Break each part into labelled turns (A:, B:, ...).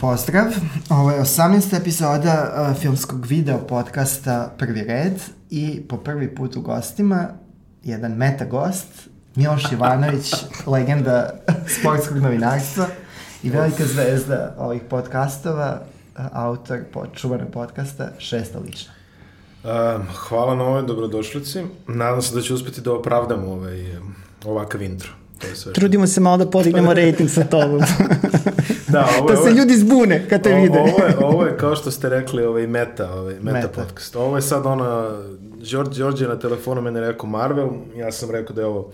A: Pozdrav, ovo je 18. epizoda uh, filmskog video podcasta Prvi red i po prvi put u gostima jedan meta gost, Miloš Ivanović, legenda sportskog novinarstva i velika zvezda ovih podcastova, uh, autor čuvanog podcasta Šesta lična.
B: Uh, hvala na ovoj dobrodošlici. Nadam se da će uspeti da opravdamo ovaj, ovakav intro.
C: To je sve Trudimo se malo da podignemo rating sa tobom.
B: da, ovo
C: da se ljudi zbune kad te vide.
B: ovo, je, ovo je, kao što ste rekli, ovaj meta, ovaj meta, meta. podcast. Ovo je sad ona, Đorđe, Đorđe na telefonu mene rekao Marvel, ja sam rekao da je ovo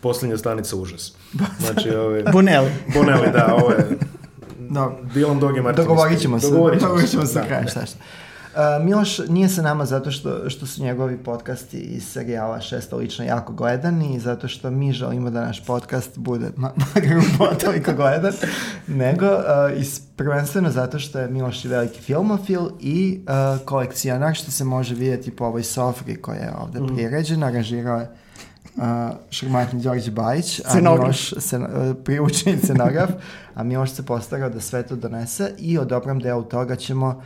B: poslednja stanica užas.
C: Znači, ovaj, Bonelli.
B: Bonelli, da, ovo je No, Dylan Dog je Martin.
A: Dogovorit ćemo se. Dogovorit ćemo se. Da, šta, šta. Uh, Miloš nije sa nama zato što, što su njegovi podcasti iz serijala Šesta lično jako gledani i zato što mi želimo da naš podcast bude makar u toliko gledan, nego uh, is, prvenstveno zato što je Miloš i veliki filmofil i uh, kolekcionar što se može vidjeti po ovoj sofri koja je ovde mm. priređena, aranžirao je uh, šarmantni Đorđe Bajić, a Miloš se, uh, priučeni scenograf, a Miloš se postarao da sve to donese i o dobrom delu toga ćemo uh,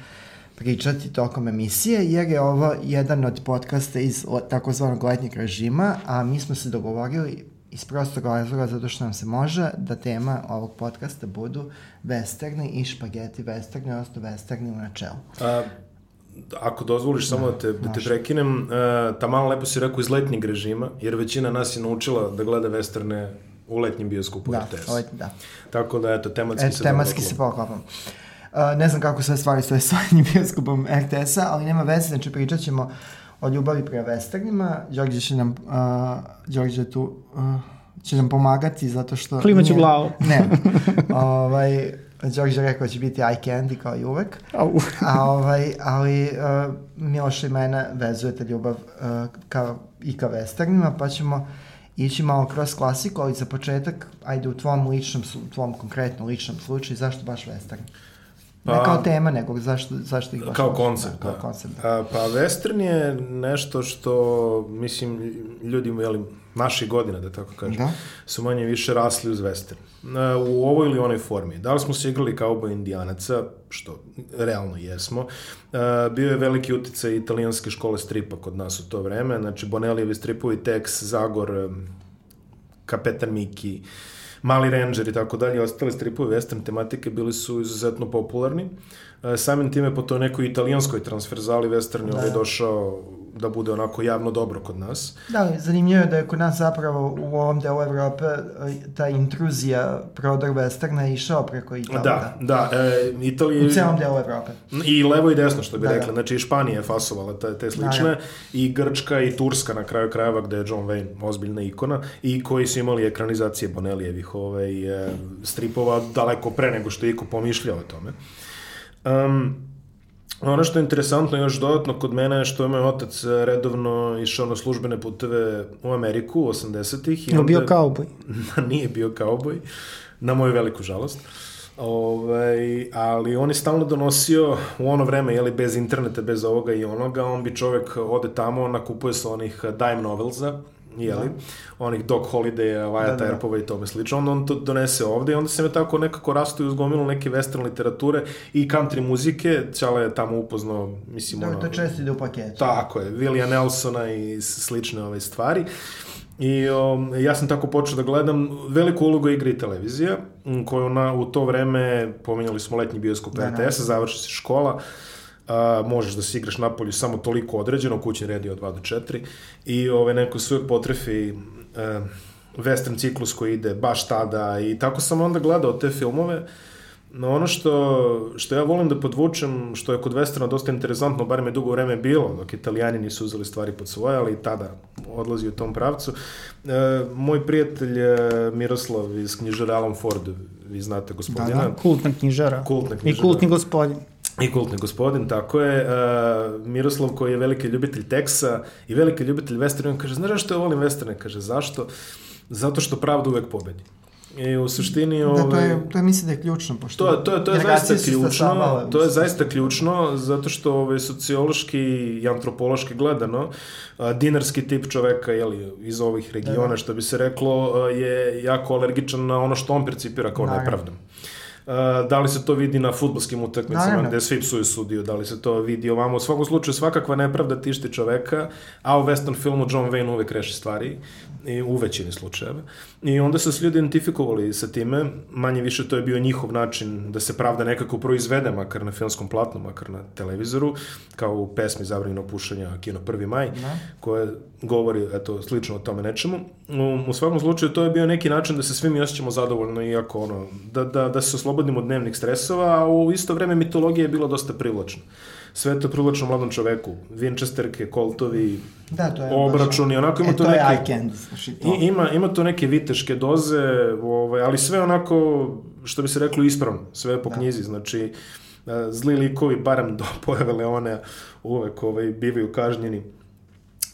A: pričati tokom emisije, jer je ovo jedan od podcasta iz takozvanog letnjeg režima, a mi smo se dogovorili iz prostog razloga zato što nam se može da tema ovog podcasta budu westerni i špageti westerni, odnosno westerni u načelu. A,
B: ako dozvoliš samo da te, da te prekinem, ta malo lepo si rekao iz letnjeg režima, jer većina nas je naučila da gleda westerne u letnjem bioskopu
A: da,
B: RTS.
A: Da,
B: Tako da, eto, tematski
A: eto, se tematski se poklapam. Uh, ne znam kako sve stvari stoje s ovim bioskopom RTS-a, ali nema veze, znači pričat ćemo o ljubavi prema westernima. Đorđe će nam, uh, Đorđe tu uh, će nam pomagati zato što...
C: Klimaću glavu.
A: Ne. ovaj, Đorđe rekao da će biti eye candy kao i uvek. Au. A, ovaj, ali uh, Miloš i mene vezujete ljubav uh, ka, i ka westernima, pa ćemo ići malo kroz klasiku, ali za početak, ajde u tvom ličnom, tvom konkretno ličnom slučaju, zašto baš western? Uh, Pa, ne kao tema, nego zašto, zašto ih baš...
B: Kao koncept, da. Kao da. koncept, da. A, pa western je nešto što, mislim, ljudi, jeli, naših godina, da tako kažem, da. su manje više rasli uz western. U ovoj ili onoj formi. Da li smo se igrali kao oba indijanaca, što realno jesmo, bio je veliki uticaj italijanske škole stripa kod nas u to vreme, znači Bonellijevi stripovi, Tex, Zagor, Kapetan Miki, uh, Mali Ranger i tako dalje, ostale stripove western tematike bili su izuzetno popularni. E, samim time po to nekoj italijanskoj transferzali western da. je ovaj došao da bude onako javno dobro kod nas.
A: Da, zanimljivo je da je kod nas zapravo u ovom delu Evrope e, ta intruzija prodor westerna išao preko Italije.
B: Da, da. E, Italije...
A: U celom delu Evrope.
B: I levo i desno, što bi da, rekli. Da. Znači, i Španija je fasovala te, te slične, da, da. i Grčka i Turska na kraju krajeva, gde je John Wayne ozbiljna ikona, i koji su imali ekranizacije Bonelijevih ovaj, stripova daleko pre nego što je Iko pomišljao o tome. Um, Ono što je interesantno još dodatno kod mene je što je moj otac redovno išao na službene puteve u Ameriku 80-ih.
C: Je bio kauboj?
B: nije bio kauboj, na moju veliku žalost. Ovaj, ali on je stalno donosio u ono vreme, jeli, bez interneta, bez ovoga i onoga, on bi čovek ode tamo, nakupuje se onih dime novelsa, jeli, da. onih Doc Holiday, Wyatt da, da, da. Earpova i tome slično, onda on to donese ovde i onda se me tako nekako rastu i uzgomilo neke western literature i country muzike, Ćale je tamo upoznao, mislim,
A: da,
B: ono...
A: To često ide u paketu.
B: Tako je, Willia Nelsona i slične ove stvari. I um, ja sam tako počeo da gledam veliku ulogu igre i televizija, koju na, u to vreme, pominjali smo letnji bioskop da, RTS, da. završi se škola, uh, a, možeš da se igraš napolju samo toliko određeno, kućni red je od 2 do 4 i ove, neko sve potrefi a, western ciklus koji ide baš tada i tako sam onda gledao te filmove No ono što, što ja volim da podvučem, što je kod Westerna dosta interesantno, bar me dugo vreme bilo, dok italijani nisu uzeli stvari pod svoje, ali i tada odlazi u tom pravcu. E, moj prijatelj Miroslav iz knjižara Alan Ford, vi znate gospodina. Da, da,
C: kultna knjižara.
B: Kultna knjižara.
C: I kultni gospodin.
B: I kultni gospodin, tako je. Uh, Miroslav koji je veliki ljubitelj teksa i veliki ljubitelj westerna, on kaže, znaš što ja volim westerne? Kaže, zašto? Zato što pravda uvek pobedi. I u suštini...
A: Ove, da, to je, ovaj, to je mislim da je ključno, pošto...
B: To, to, to je zaista ključno, to je zaista ključno, zato što ove, ovaj, sociološki i antropološki gledano, a, dinarski tip čoveka, jeli, iz ovih regiona, da, da. što bi se reklo, je jako alergičan na ono što on percipira kao nepravdom. Uh, da li se to vidi na futbolskim utakmicama
A: Naravno.
B: gde svi psuju sudiju, da li se to vidi ovamo. U svakom slučaju svakakva nepravda tišti čoveka, a u western filmu John Wayne uvek reši stvari i u većini slučajeva. I onda su se ljudi identifikovali sa time, manje više to je bio njihov način da se pravda nekako proizvede, makar na filmskom platnu, makar na televizoru, kao u pesmi Zabranjeno pušanja Kino 1. maj,
A: Da.
B: koje govori eto, slično o tome nečemu. U, u svakom slučaju to je bio neki način da se svi mi osjećamo zadovoljno, iako ono, da, da, da se oslobodimo od dnevnih stresova, a u isto vreme mitologija je bila dosta privlačna. Sve to privlačno mladom čoveku. Winchesterke, koltovi,
A: Da, to je
B: obračuni, onako ima
A: e,
B: to
A: to
B: neke-
A: znači to.
B: I, ima, ima to neke viteške doze, ovaj, ali sve onako, što bi se reklo, ispravno. Sve po
A: Da.
B: knjizi, znači e, zli likovi, barem do pojave Leone, uvek ovaj, bivaju kažnjeni.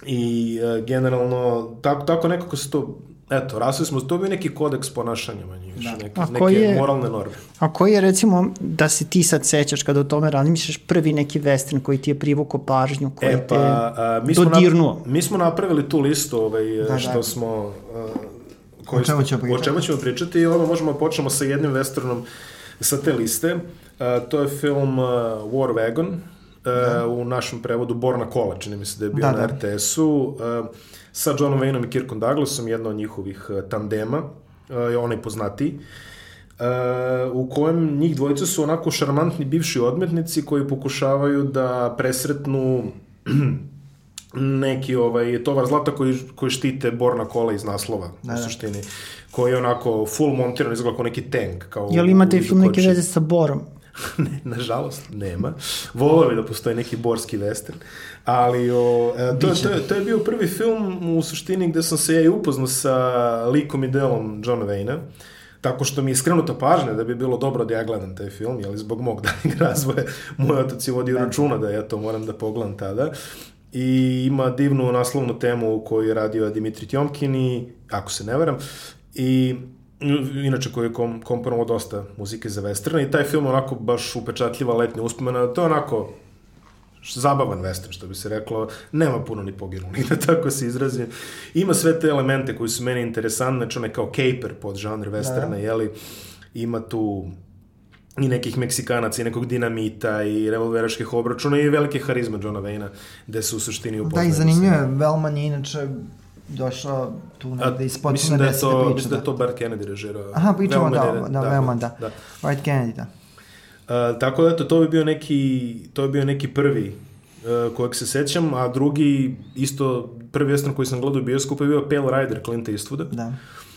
B: I e, generalno, tako, tako nekako se to, eto, rasli smo, to bio neki kodeks ponašanja, manje više,
A: Da.
B: neke,
C: A
B: neke
C: koji je-
B: moralne norme.
C: A koji je recimo, da se ti sad sećaš kada o tome razmišljaš, prvi neki western koji ti je privukao pažnju, koji
B: E, pa,
C: te
B: a, mi, smo
C: dodirnuo?
B: nap, mi smo napravili tu listu ovaj,
A: Da,
B: što
A: da.
B: smo... a,
A: O čemu
B: smo-
A: ćemo pričati?
B: O čemu ćemo pričati i ovo možemo da počnemo sa jednim westernom sa te liste. A, to je film uh, War Wagon, uh, u našem prevodu Borna kola, čini mi se da je bio
A: Da,
B: na
A: da.
B: RTS-u, uh, sa Johnom Wayneom i Kirkom Douglasom, jedno od njihovih uh, tandema, uh, je onaj poznatiji. Uh, u kojem njih dvojica su onako šarmantni bivši odmetnici koji pokušavaju da presretnu neki ovaj tovar zlata koji, koji štite borna kola iz naslova
A: Da,
B: u
A: da.
B: suštini koji je onako full montiran izgleda kao neki tank kao
C: Jel ima taj
B: u
C: film neke veze sa Borom?
B: ne, nažalost, nema. Volio bi da postoji neki borski western. Ali o, e, to, to, je, to je bio prvi film u suštini gde sam se ja i upoznao sa likom i delom Johna Wayne-a. Tako što mi je skrenuta pažnja da bi bilo dobro da ja gledam taj film, jeli zbog mog daljeg razvoja moj otac je vodio računa da ja to moram da pogledam tada. I ima divnu naslovnu temu koju je radio Dimitri Tjomkin i, ako se ne varam, i inače koji je kom, komponovao dosta muzike za westerna i taj film je onako baš upečatljiva letnja uspomena, to je onako zabavan western, što bi se reklo, nema puno ni poginulih, da tako se izrazim. Ima sve te elemente koji su meni interesantne, znači onaj kao caper pod žanr westerna,
A: Da.
B: jeli, ima tu i nekih Meksikanaca i nekog dinamita i revolveraških obračuna i velike harizme Johna Wayna, gde se u suštini
A: Da,
B: upoznaje.
A: i zanimljivo je, Velman je inače došao tu negde iz potpuno
B: mislim da
A: desete
B: to,
A: priče.
B: mislim da je to Bart Kennedy režirao.
A: Aha, pričamo da, da,
B: je-
A: Velman, da.
B: da.
A: White Kennedy, da.
B: Uh, tako da eto, to bi bio neki, to bi bio neki prvi uh, kojeg se sećam, a drugi isto prvi western koji sam gledao u bioskopu je bio Pale Rider Clint Eastwooda,
A: Da.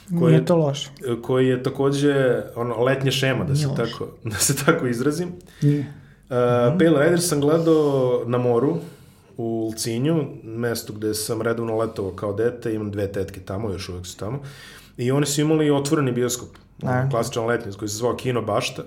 B: Koji
C: Nije
B: je-
C: to loše.
B: uh, koji je takođe ono, letnja šema, da se, tako, da se tako izrazim.
C: Nije.
B: Uh, Pale Rider sam gledao na moru u Ulcinju, mestu gde sam redovno letovao kao dete, imam dve tetke tamo, još uvek su tamo. I oni su imali otvoreni bioskop,
A: Da.
B: klasičan letnji, koji se zvao Kino Bašta.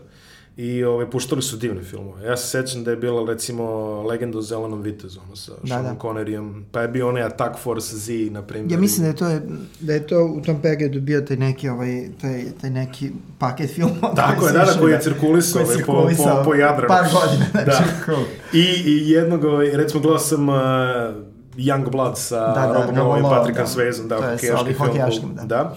B: I ovaj, puštali su divne filmove. Ja se sećam da je bila recimo Legenda o zelenom vitezu, ono sa
A: Da,
B: Seanom
A: da.
B: Conneryjem, pa je bio onaj Attack Force Z, na primjer.
A: Ja mislim da je to, da je to u tom periodu bio taj neki, ovaj, taj, taj neki paket filmova.
B: Tako je, da, da, koji je cirkulisao
A: koji je
B: ovaj, po, po,
A: cirkulisao
B: po Jadranu.
A: Par godina, znači,
B: Da.
A: cool.
B: I, I jednog, ovaj, recimo, gledao sam uh, Young Blood sa
A: Da, da,
B: Robom Lowe i Patrickom
A: da.
B: Swayzom, da,
A: je
B: hokejaški
A: ovim
B: film.
A: da.
B: da.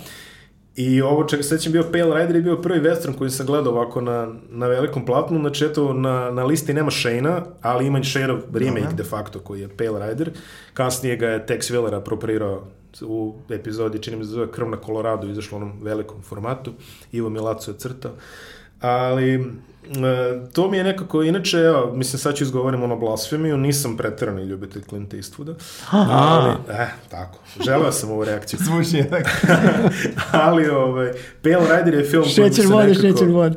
B: I ovo čega se sećam bio Pale Rider je bio prvi western koji sam gledao ovako na, na velikom platnu, znači eto na, na listi nema Shane-a, ali ima Shane-ov remake
A: Dobro.
B: de facto koji je Pale Rider. Kasnije ga je Tex Willer aproprirao u epizodi, čini mi se zove Krv na Koloradu, izašlo u onom velikom formatu. Ivo Milaco je crtao. Ali, to mi je nekako, inače, evo, mislim, sad ću izgovorim ono blasfemiju, nisam preterani ljubitelj Clint Eastwooda. Ali, eh, tako, želeo sam ovu reakciju.
A: Zvuči je tako.
B: ali, ovaj, Pale Rider je film koji mi
C: Šećer
B: se
C: vode,
B: nekako,
C: šećer vode.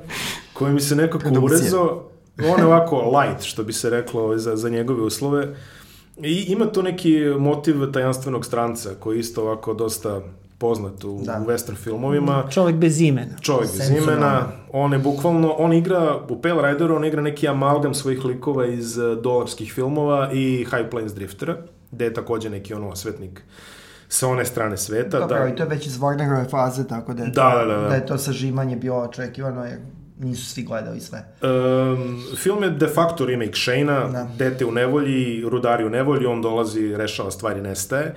B: koji mi se nekako urezao, on je ovako light, što bi se reklo ovaj, za, za njegove uslove. I ima tu neki motiv tajanstvenog stranca, koji isto ovako dosta poznat u,
A: Da.
B: u western filmovima.
C: Čovjek bez imena.
B: Čovjek bez imena, on je bukvalno, on igra, u Pale Rideru on igra neki amalgam svojih likova iz uh, dolarskih filmova i High Plains Driftera, gde je takođe neki ono osvetnik sa one strane sveta.
A: Dobro,
B: da,
A: i to je već iz Wagnerove faze, tako da je,
B: Da,
A: to,
B: da, da, da.
A: da je to sažimanje bilo očekivano, jer nisu svi gledali sve.
B: Um, film je de facto remake Shane-a,
A: Da.
B: dete u nevolji, rudari u nevolji, on dolazi, rešava stvari, nestaje,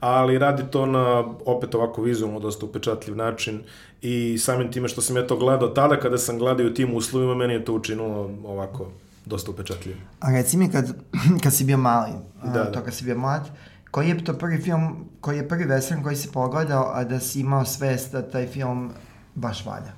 B: ali radi to na, opet ovako vizualno, dosta upečatljiv način i samim time što sam ja to gledao tada, kada sam gledao u tim uslovima, meni je to učinilo ovako, dosta upečatljivo.
A: A reci mi kad, kad si bio mali,
B: Da,
A: da,
B: da.
A: to kad si bio mlad, koji je to prvi film, koji je prvi western koji si pogledao, a da si imao svest da taj film baš valja?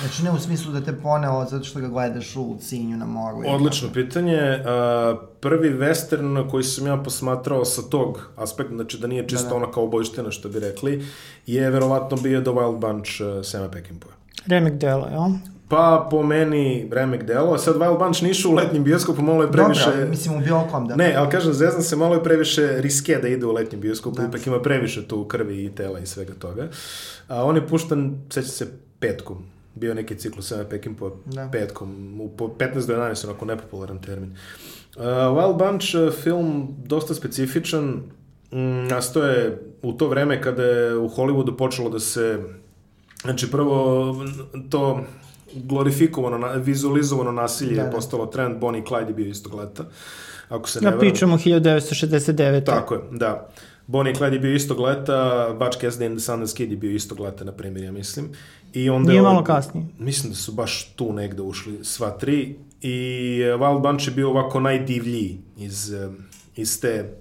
A: Znači ne u smislu da te poneo zato što ga gledaš u Sinju na moru.
B: Odlično pitanje. Uh, prvi western koji sam ja posmatrao sa tog aspekta, znači da nije čisto
A: Da, da.
B: ona kao bojština što bi rekli, je verovatno bio The Wild Bunch uh, Sema Peckinpah.
C: Remek dela, jel?
B: Pa po meni remek delo, sad Wild Bunch nišu u letnjem bioskopu, malo je previše...
A: Dobro, mislim u bilo kom da.
B: Ne, ali kažem, zezam se, malo je previše riske da ide u letnjem bioskopu,
A: Da.
B: ipak ima previše tu krvi i tela i svega toga. A on je pušten, seća se, petkom. Bio je neki ciklus Sema Peckinpah
A: Da.
B: petkom, u po 15 do 11, onako nepopularan termin. Uh, Wild Bunch uh, film dosta specifičan, mm, nastao je u to vreme kada je u Hollywoodu počelo da se Znači, prvo, to glorifikovano, vizualizovano nasilje
A: Da,
B: je
A: da.
B: postalo trend, Bonnie Clyde je bio istog leta, ako se ne
C: Ja
B: varam.
C: pričam o 1969.
B: Tako je, da. Bonnie i Clyde je bio istog leta, Butch Cassidy and the Sundance Kid je bio istog leta, na primjer, ja mislim. I onda
C: Nije
B: je
C: malo kasnije.
B: Mislim da su baš tu negde ušli sva tri. I e, Wild Bunch je bio ovako najdivljiji iz, e, iz, te,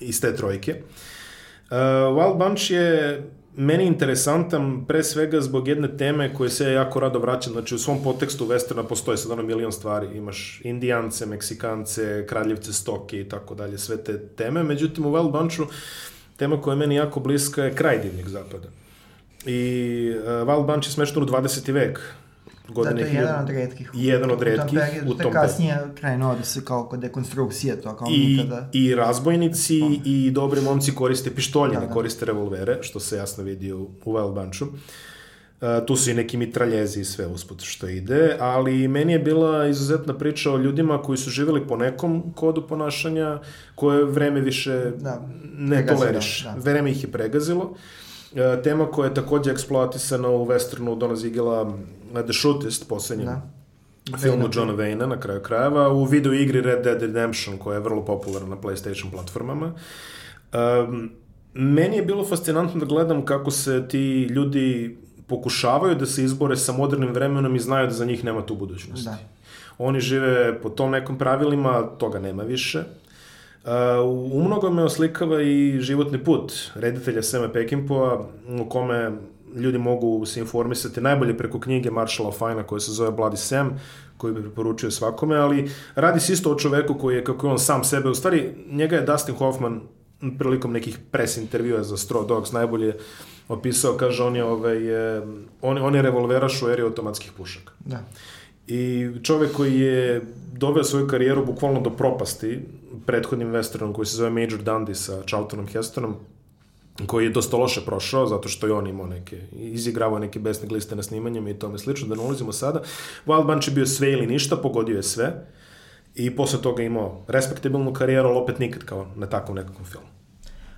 B: iz te trojke. Uh, Wild Bunch je meni interesantan pre svega zbog jedne teme koje se ja jako rado vraćam. Znači u svom potekstu westerna postoje sad ono milion stvari. Imaš indijance, meksikance, kraljevce stoke i tako dalje, sve te teme. Međutim u Wild Bunchu tema koja je meni jako bliska je kraj divljeg zapada. I uh, Wild Bunch je smešten u 20. vek.
A: Da,
B: Godine
A: to je
B: 1000
A: jedan od redkih.
B: jedan od retkih
A: U tom
B: u
A: periodu,
B: tom
A: to je kasnije krenuo da se kao kod dekonstrukcije to, kao
B: I,
A: nikada.
B: I razbojnici i dobri momci koriste pištolje,
A: Da,
B: ne
A: da.
B: koriste revolvere, što se jasno vidi u, u Wild Bunchu. Uh, tu su i neki mitraljezi i sve usput što ide, ali meni je bila izuzetna priča o ljudima koji su živjeli po nekom kodu ponašanja koje vreme više
A: Da,
B: ne
A: pregazilo,
B: toleriš.
A: da.
B: Vreme ih je pregazilo. Uh, tema koja je takođe eksploatisana u westernu Dona Zigela The Shootist, poslednjem
A: Da.
B: filmu
A: Wayne-a.
B: Johna Wayne-a na kraju krajeva, u video igri Red Dead Redemption koja je vrlo popularna na PlayStation platformama. Um, meni je bilo fascinantno da gledam kako se ti ljudi pokušavaju da se izbore sa modernim vremenom i znaju da za njih nema tu budućnosti.
A: Da.
B: Oni žive po tom nekom pravilima, toga nema više. Uh, u mnogo me oslikava i životni put reditelja Sema Peckinpah, u kome ljudi mogu se informisati najbolje preko knjige Marshalla Fina koja se zove Bloody Sam, koju bi preporučio svakome, ali radi se isto o čoveku koji je, kako je on sam sebe, u stvari njega je Dustin Hoffman prilikom nekih pres intervjua za Straw Dogs najbolje opisao, kaže on je, ovaj, e, on, on je revolveraš u eri automatskih pušaka.
A: Da.
B: I čovek koji je doveo svoju karijeru bukvalno do propasti prethodnim westernom koji se zove Major Dundee sa Charltonom Hestonom, koji je dosta loše prošao, zato što je on imao neke, izigravao neke besne gliste na snimanjima i tome slično, da ne ulazimo sada. Wild Bunch je bio sve ili ništa, pogodio je sve i posle toga imao respektabilnu karijeru, ali opet nikad kao na takvom nekakvom filmu.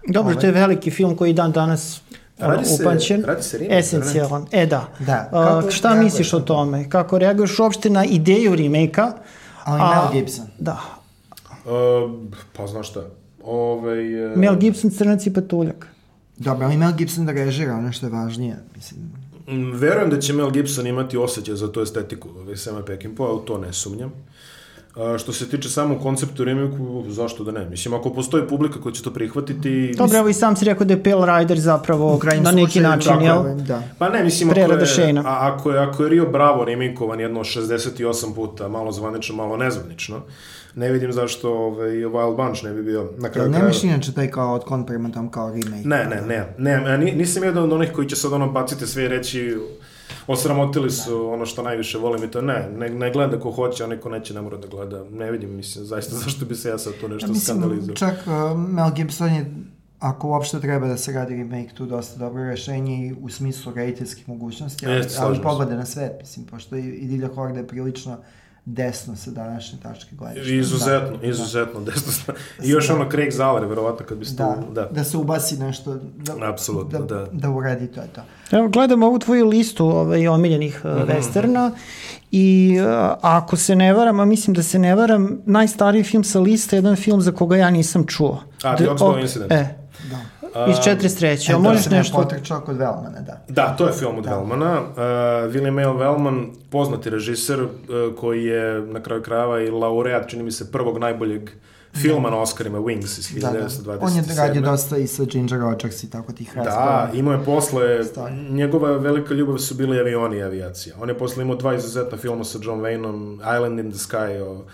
C: Dobro, to je veliki film koji dan danas ono,
B: Radi se-
C: upančen,
B: radi se remake,
C: esencijalan. E da.
A: Da,
C: A,
A: kako
C: šta
A: reaguješ
C: misliš o tome? Kako reaguješ uopšte na ideju remake-a?
A: Ali
C: A-
A: Mel Gibson.
C: Da.
B: Uh, pa znaš šta, ovaj, uh,
C: Mel Gibson, Crnac i Patuljak.
A: Dobro, ali Mel Gibson da režira, ono što je važnije. Mislim,
B: Mm, Verujem da će Mel Gibson imati osjećaj za tu estetiku ovaj, Sema Peckinpah, u to ne sumnjam. A, što se tiče samog konceptu remake zašto da ne? Mislim, ako postoji publika koja će to prihvatiti...
C: Dobro, evo i sam si rekao da je Pale Rider zapravo
A: U krajnjem
C: na neki
A: slučaju,
C: način,
A: tako
C: jel?
A: je, Da.
B: Pa ne, mislim, ako je, a, ako, je, ako je Rio Bravo remikovan jedno 68 puta, malo zvanično, malo nezvanično, ne vidim zašto ovaj, Wild Bunch ne bi bio na kraju
A: Jel
B: krajeva.
A: nemaš inače taj kao otklon prema tom kao remake?
B: Ne, ne, ne, ne, ja ni- nisam jedan od onih koji će sad ono baciti sve i reći osramotili su ono što najviše volim i to ne, ne, ne gleda ko hoće, onaj ko neće ne mora da gleda, ne vidim, mislim, zaista zašto bi se ja sad tu nešto
A: Ja
B: skandalizao.
A: čak uh, Mel Gibson je, ako uopšte treba da se radi remake, tu dosta dobro rešenje i u smislu rediteljskih mogućnosti, ali, ali pogleda na svet, mislim, pošto i, i Divlja Horda je prilično desno sa današnje tačke gledišta.
B: Izuzetno,
A: Da,
B: izuzetno. desno. I još ono Craig Zahler, verovatno, kad biste...
A: Da,
B: Da,
A: da, da se ubaci nešto, da,
B: Apsolutno,
A: da,
B: da.
A: da uredi to je to.
C: Evo, gledam ovu tvoju listu ovaj, omiljenih uh,
B: Mhm.
C: westerna i uh, ako se ne varam, a mislim da se ne varam, najstariji film sa liste je jedan film za koga ja nisam čuo.
B: A,
C: The
B: Oxbow Incident.
C: E,
A: Da.
C: iz 43.
A: E,
C: Jel
A: da
C: možeš nešto...
A: potrčao kod Velmana, da.
B: Da, to je film od Velmana. Uh, William L. Wellman, poznati režiser, uh, koji je na kraju krajeva i laureat, čini mi se, prvog najboljeg filma na Oscarima, Wings iz
A: Da, da.
B: 1927.
A: On je radio dosta i sa Ginger Rogers i tako tih
B: Da,
A: razgovora.
B: imao je posle,
A: Stvarno.
B: njegova velika ljubav su bili avioni i avijacija. On je posle imao dva izuzetna filma sa John Wayneom, Island in the Sky o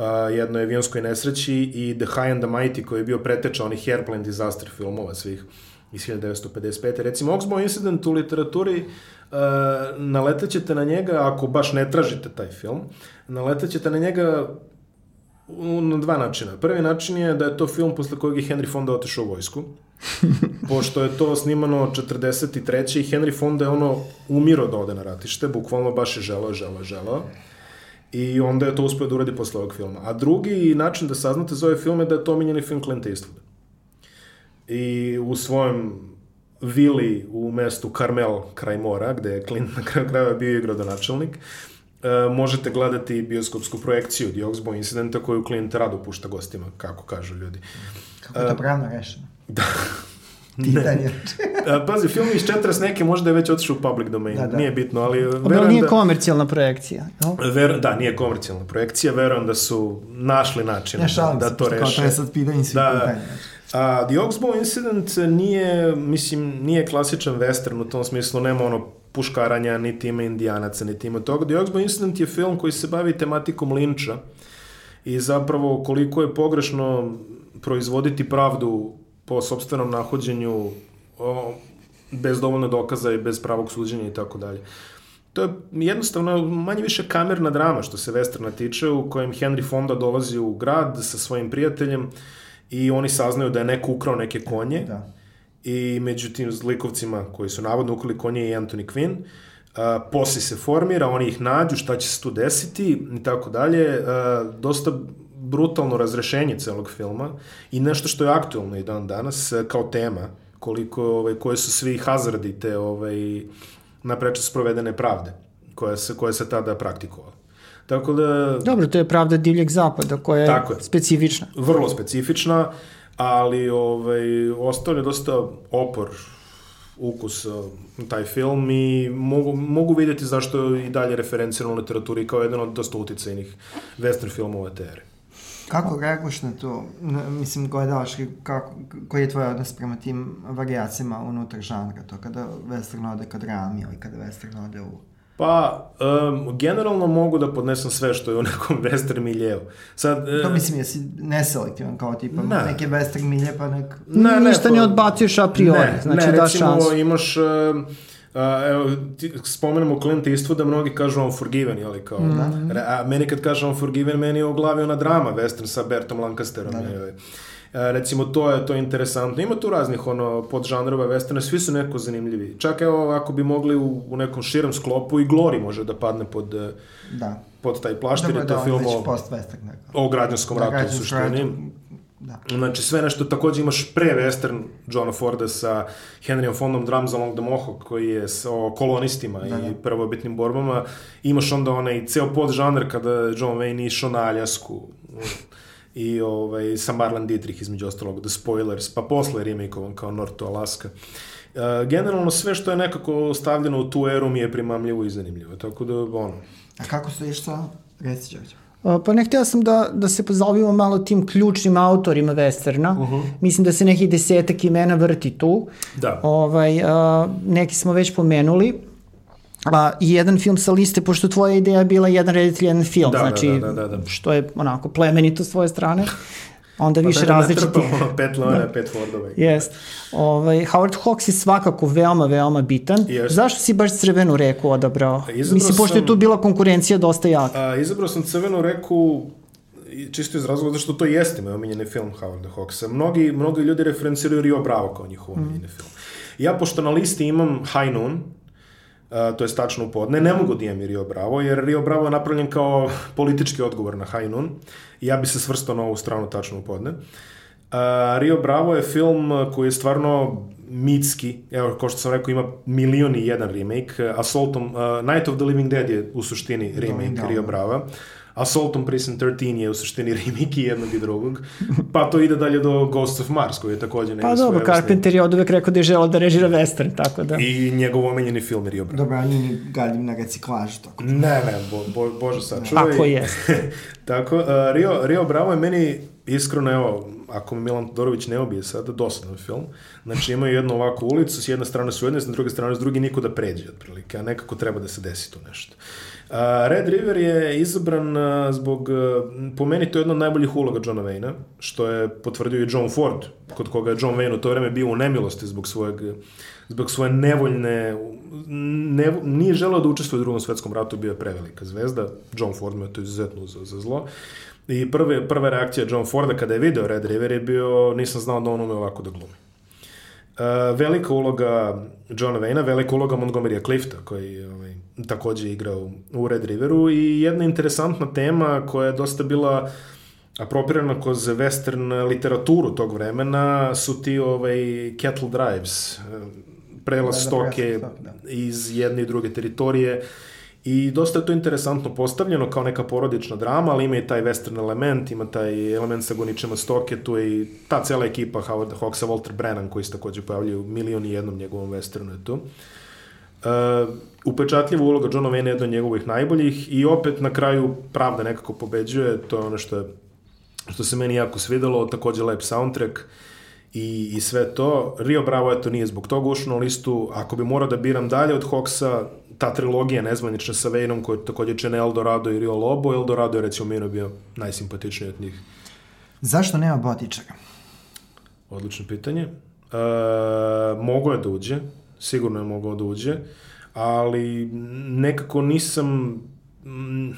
B: a, jednoj avionskoj nesreći i The High and the Mighty koji je bio preteča onih Airplane disaster filmova svih iz 1955. Recimo, Oxbow Incident u literaturi uh, naletećete na njega, ako baš ne tražite taj film, naletećete na njega na dva načina. Prvi način je da je to film posle kojeg je Henry Fonda otišao u vojsku. Pošto je to snimano 43. i Henry Fonda je ono umiro da ode na ratište, bukvalno baš je želeo, želeo, želeo. I onda je to uspio da uradi posle ovog filma. A drugi način da saznate za ovaj film je da je to omiljeni film Clint Eastwooda. I u svojem vili u mestu Carmel kraj mora, gde je Clint na kraju krajeva bio i gradonačelnik, e, možete gledati bioskopsku projekciju The Oxbow incidenta koju Clint rado pušta gostima, kako kažu ljudi.
A: Kako je to pravno rešeno?
B: Da.
A: Pitanje.
B: E, Pazi, film iz 40 neke možda je već otišao u public domain,
A: Da, da.
B: nije bitno, ali verujem
C: nije
B: da...
C: komercijalna projekcija. jel?
B: Ver, da, nije komercijalna projekcija, verujem da su našli način
A: Ja
B: da to
A: pošto kao
B: reše.
A: to je sad pitanje svih
B: Da, da. A, The Oxbow Incident nije, mislim, nije klasičan western u tom smislu, nema ono puškaranja, niti ima indijanaca, niti ima toga. The Oxbow Incident je film koji se bavi tematikom linča i zapravo koliko je pogrešno proizvoditi pravdu po sobstvenom nahođenju o, bez dovoljno dokaza i bez pravog suđenja i tako dalje. To je jednostavno manje više kamerna drama što se Westerna tiče u kojem Henry Fonda dolazi u grad sa svojim prijateljem i oni saznaju da je neko ukrao neke konje
A: Da.
B: i među tim zlikovcima koji su navodno ukrali konje i Anthony Quinn Uh, posle se formira, oni ih nađu, šta će se tu desiti i tako dalje. Dosta brutalno razrešenje celog filma i nešto što je aktuelno i dan danas uh, kao tema, koliko, ovaj, koje su svi hazardi te ovaj, napreče sprovedene pravde koja se, koja se tada praktikovala. Tako da,
C: Dobro, to je pravda divljeg zapada koja je,
B: Tako je.
C: specifična.
B: vrlo specifična, ali ovaj, ostao je dosta opor ukus uh, taj film i mogu, mogu vidjeti zašto je i dalje referenciran u literaturi kao jedan od dosta uticajnih western filmova te ere.
A: Kako reaguješ na to? Mislim, gledalački, kako, koji je tvoj odnos prema tim varijacijama unutar žanra? To kada western ode ka drami ili kada western ode u...
B: Pa, um, generalno mogu da podnesem sve što je u nekom western miljeu. Sad, e,
A: To mislim, jesi neselektivan kao tipa
B: Ne.
A: neke western milje pa nek...
B: Ne,
C: Ništa
B: to-
C: ne odbacuješ a priori,
B: ne,
C: znači
B: ne,
C: daš
B: recimo,
C: šansu.
B: imaš, uh, uh, evo, ti, spomenemo Clint Eastwooda, mnogi kažu Unforgiven, jeli kao,
C: Mm.
B: Re- a meni kad kaže Unforgiven, meni je u glavi ona drama, western sa Bertom Lancasterom, da, da. E, recimo, to je, to je interesantno. Ima tu raznih ono, podžanrova westerna, svi su neko zanimljivi. Čak evo, ako bi mogli u, u nekom širem sklopu, i Glory može da padne pod, eh,
A: Da.
B: pod taj plašt, jer
A: Dobro,
B: je
A: da,
B: to
A: on
B: film o.
A: Neko.
B: o građanskom ratu u suštini.
A: ratu, Da.
B: Znači, sve nešto, takođe imaš pre-western Johna Forda sa Henryom Fondom Drums Along the Mohawk, koji je o kolonistima da, i prvobitnim borbama. Imaš onda onaj ceo podžanr kada John Wayne išao na Aljasku i ovaj, sa Marlon Dietrich između ostalog, The Spoilers, pa posle remakeovan kao North to Alaska. Uh, generalno sve što je nekako stavljeno u tu eru mi je primamljivo i zanimljivo, tako da, ono,
A: A kako stojiš sa... Reci, Đorđe.
C: A, Pa ne htio sam da, da se pozabavimo malo tim ključnim autorima westerna. Uh -huh. Mislim da se nekih desetak imena vrti tu.
B: Da.
C: Ovaj, a, neki smo već pomenuli. A, I jedan film sa liste, pošto tvoja ideja je bila jedan reditelj, jedan film,
B: Da, da,
C: znači,
B: da, da, da, da.
C: što je onako plemenito s tvoje strane. Onda više
B: Pa da ne
C: različitih...
B: trpamo ono pet Leona, pet Fordova.
C: Jest. Ovaj, Howard Hawks je svakako veoma, veoma bitan.
B: Jest.
C: Zašto si baš Crvenu reku odabrao?
B: Izabrao
C: Mislim, pošto je
B: sam-
C: tu bila konkurencija dosta jaka.
B: A, izabrao sam Crvenu reku čisto iz razloga zašto to jeste moj omiljeni film Howarda Hawksa. Mnogi, mnogi ljudi referenciraju Rio Bravo kao njihov omiljeni film. Ja, pošto na listi imam High Noon, Uh, to je tačno u podne. Ne mogu da imam Rio Bravo, jer Rio Bravo je napravljen kao politički odgovor na High Noon i ja bi se svrstao na ovu stranu tačno u podne. Uh, Rio Bravo je film koji je stvarno mitski, evo, kao što sam rekao, ima milion i jedan remake. Assaultom, uh, Night of the Living Dead je u suštini remake da, Rio Brava. Assault on Precinct 13 je u suštini remake i jednog i drugog. Pa to ide dalje do Ghost of Mars, koji je takođe
C: Pa dobro, Carpenter je od uvek rekao da je želao da režira western, tako da...
B: I njegov omenjeni film je Rio.
A: Dobro, a nije galjim na reciklažu, tako
B: da. Ne, ne, bo, bo, bože sačuvaj.
C: Tako je.
B: tako, uh, Rio, Rio Bravo je meni iskreno, evo, ako mi Milan Todorović ne obije sada, dosadan film. Znači imaju jednu ovakvu ulicu, s jedne strane su jedne, s druge strane s druge niko da pređe, otprilike, a nekako treba da se desi tu nešto. Uh, Red River je izabran uh, zbog, uh, po meni to je jedna od najboljih uloga Johna Wayna, što je potvrdio i John Ford, kod koga je John Wayne u to vreme bio u nemilosti zbog svojeg zbog svoje nevoljne ne, nije želeo da učestvuje u drugom svetskom ratu, bio je prevelika zvezda, John Ford me to izuzetno uzao za zlo. I prve, prva reakcija John Forda kada je video Red River je bio, nisam znao da on ume ovako da glumi. Uh, velika uloga Johna Wayna, velika uloga Montgomerya Clifta, koji ovaj, takođe igrao u Red Riveru i jedna interesantna tema koja je dosta bila apropirana kroz western literaturu tog vremena su ti ovaj, cattle drives, prelaz da, da, stoke da. iz jedne i druge teritorije I dosta je to interesantno postavljeno kao neka porodična drama, ali ima i taj western element, ima taj element sa goničima stoke, tu je i ta cela ekipa Howard Hawksa, Walter Brennan, koji se takođe pojavljaju milion i jednom njegovom westernu je tu. Uh, upečatljiva uloga Johna Wayne je jedna od njegovih najboljih i opet na kraju pravda nekako pobeđuje, to je ono što je što se meni jako svidelo, takođe lep soundtrack i, i sve to. Rio Bravo, eto, nije zbog toga ušao na listu. Ako bi morao da biram dalje od Hawksa, ta trilogija nezvanična sa Vejnom, koja takođe čene Eldorado i Rio Lobo, Eldorado je recimo meni bio najsimpatičniji od njih.
A: Zašto nema Botičara?
B: Odlično pitanje. E, mogo je da uđe, sigurno je mogao da uđe, ali nekako nisam... M,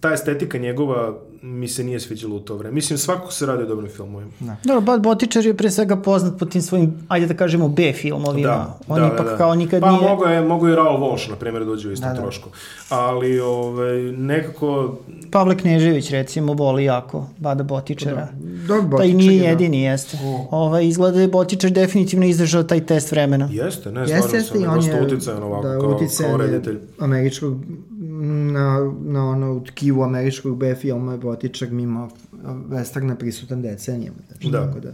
B: ta estetika njegova mi se nije sviđalo u to vreme. Mislim, svako se radi o dobrim filmovima.
C: Da. Dobro, Bad Botičar je pre svega poznat po tim svojim, ajde da kažemo, B filmovima. Da, On da, ipak da, da. kao nikad
B: pa,
C: nije...
B: Pa mogo je, mogo je Raul Walsh, na primjer, dođe u istom da, da. trošku. Ali, ovaj, nekako...
C: Pavle Knežević, recimo, voli jako Bada Botičara.
A: Da, da
C: Pa i nije da. jedini, jeste. O. Ovaj, izgleda da je Botičar definitivno izdržao taj test vremena.
B: Jeste, ne, stvarno jeste, sam, on je, uticajan ovako, da, kao, kao reditelj.
A: američkog na, na ono tkivu američkog B filma Botičak mimo westerna prisutan decenijama. Znači, da. Tako da.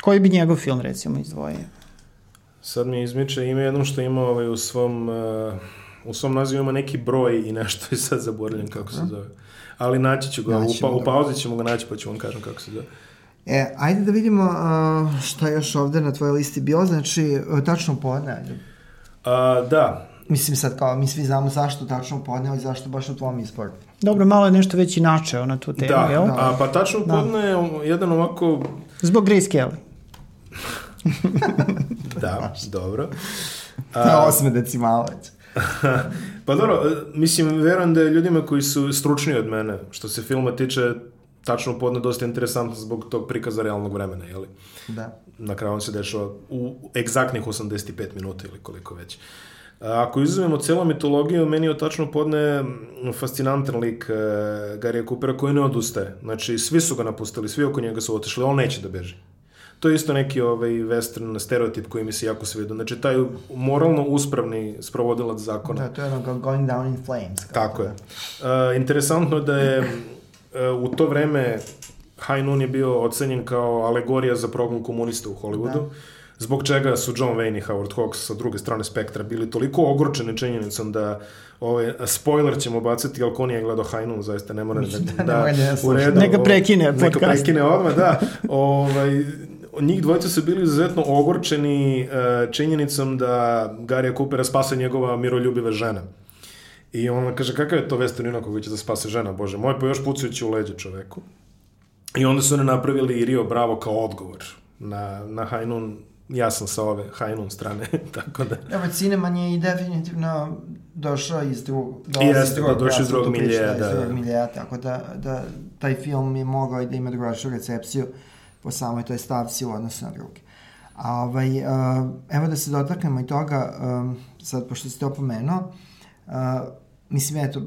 C: Koji bi njegov film recimo izdvojio?
B: Sad mi izmiče ime jednom što ima ovaj, u svom uh, u svom nazivu ima neki broj i nešto i sad zaboravljam kako se zove. Ali naći ću ga, naći u, pa, u pauzi ćemo ga naći pa ću vam kažem kako se zove.
A: E, ajde da vidimo uh, šta još ovde na tvojoj listi bilo, znači tačno podne, ajde.
B: Uh, da,
A: Mislim sad kao, mi svi znamo zašto tačno podne, i zašto baš u tvom izboru.
C: Dobro, malo je nešto već i načeo na tu temu,
B: da,
C: jel?
B: Da, a, pa tačno da. podne je jedan ovako...
C: Zbog Grace Kelly.
B: da, dobro.
A: A, osme decimala već.
B: pa dobro, mislim, verujem da je ljudima koji su stručniji od mene, što se filma tiče, tačno podne dosta interesantno zbog tog prikaza realnog vremena, jeli?
A: Da.
B: Na kraju on se dešava u egzaktnih 85 minuta ili koliko već. Uh, Ako izuzmemo celu mitologiju, meni je tačno podne fascinantan lik e, Garija Coopera koji ne odustaje. Znači, svi su ga napustili, svi oko njega su otišli, on neće da beži. To je isto neki ovaj western stereotip koji mi se jako sviđa. Znači, taj moralno uspravni sprovodilac zakona.
A: Da, to je ono going down in flames.
B: Tako je. Uh, interesantno da je uh, u to vreme High Noon je bio ocenjen kao alegorija za progon komunista u Hollywoodu. Da zbog čega su John Wayne i Howard Hawks sa druge strane spektra bili toliko ogorčeni činjenicom da ovaj, spoiler ćemo baciti, ali ko nije gledao Hajnun, zaista ne mora da, da, da,
C: da u redu, neka prekine
B: podcast. Neka prekine odmah, da. ovaj, njih dvojica su bili izuzetno ogorčeni uh, činjenicom da Garija Coopera spasa njegova miroljubiva žena. I on kaže, kakav je to Western koji će da spase žena, bože moj, pa još pucajući u leđe čoveku. I onda su ne napravili Rio Bravo kao odgovor na, na Hajnun ja sam sa ove Hajnun strane, tako da...
A: Evo, Cineman je i definitivno došao iz drugog... I
B: jeste, da došao iz drugog miljeja,
A: da. Iz drugog miljeja, tako da, da taj film je mogao i da ima drugačiju recepciju po samoj toj stavci u odnosu na drugi. A ovaj, uh, evo da se dotaknemo i toga, um, sad pošto ste opomenuo, uh, mislim, eto,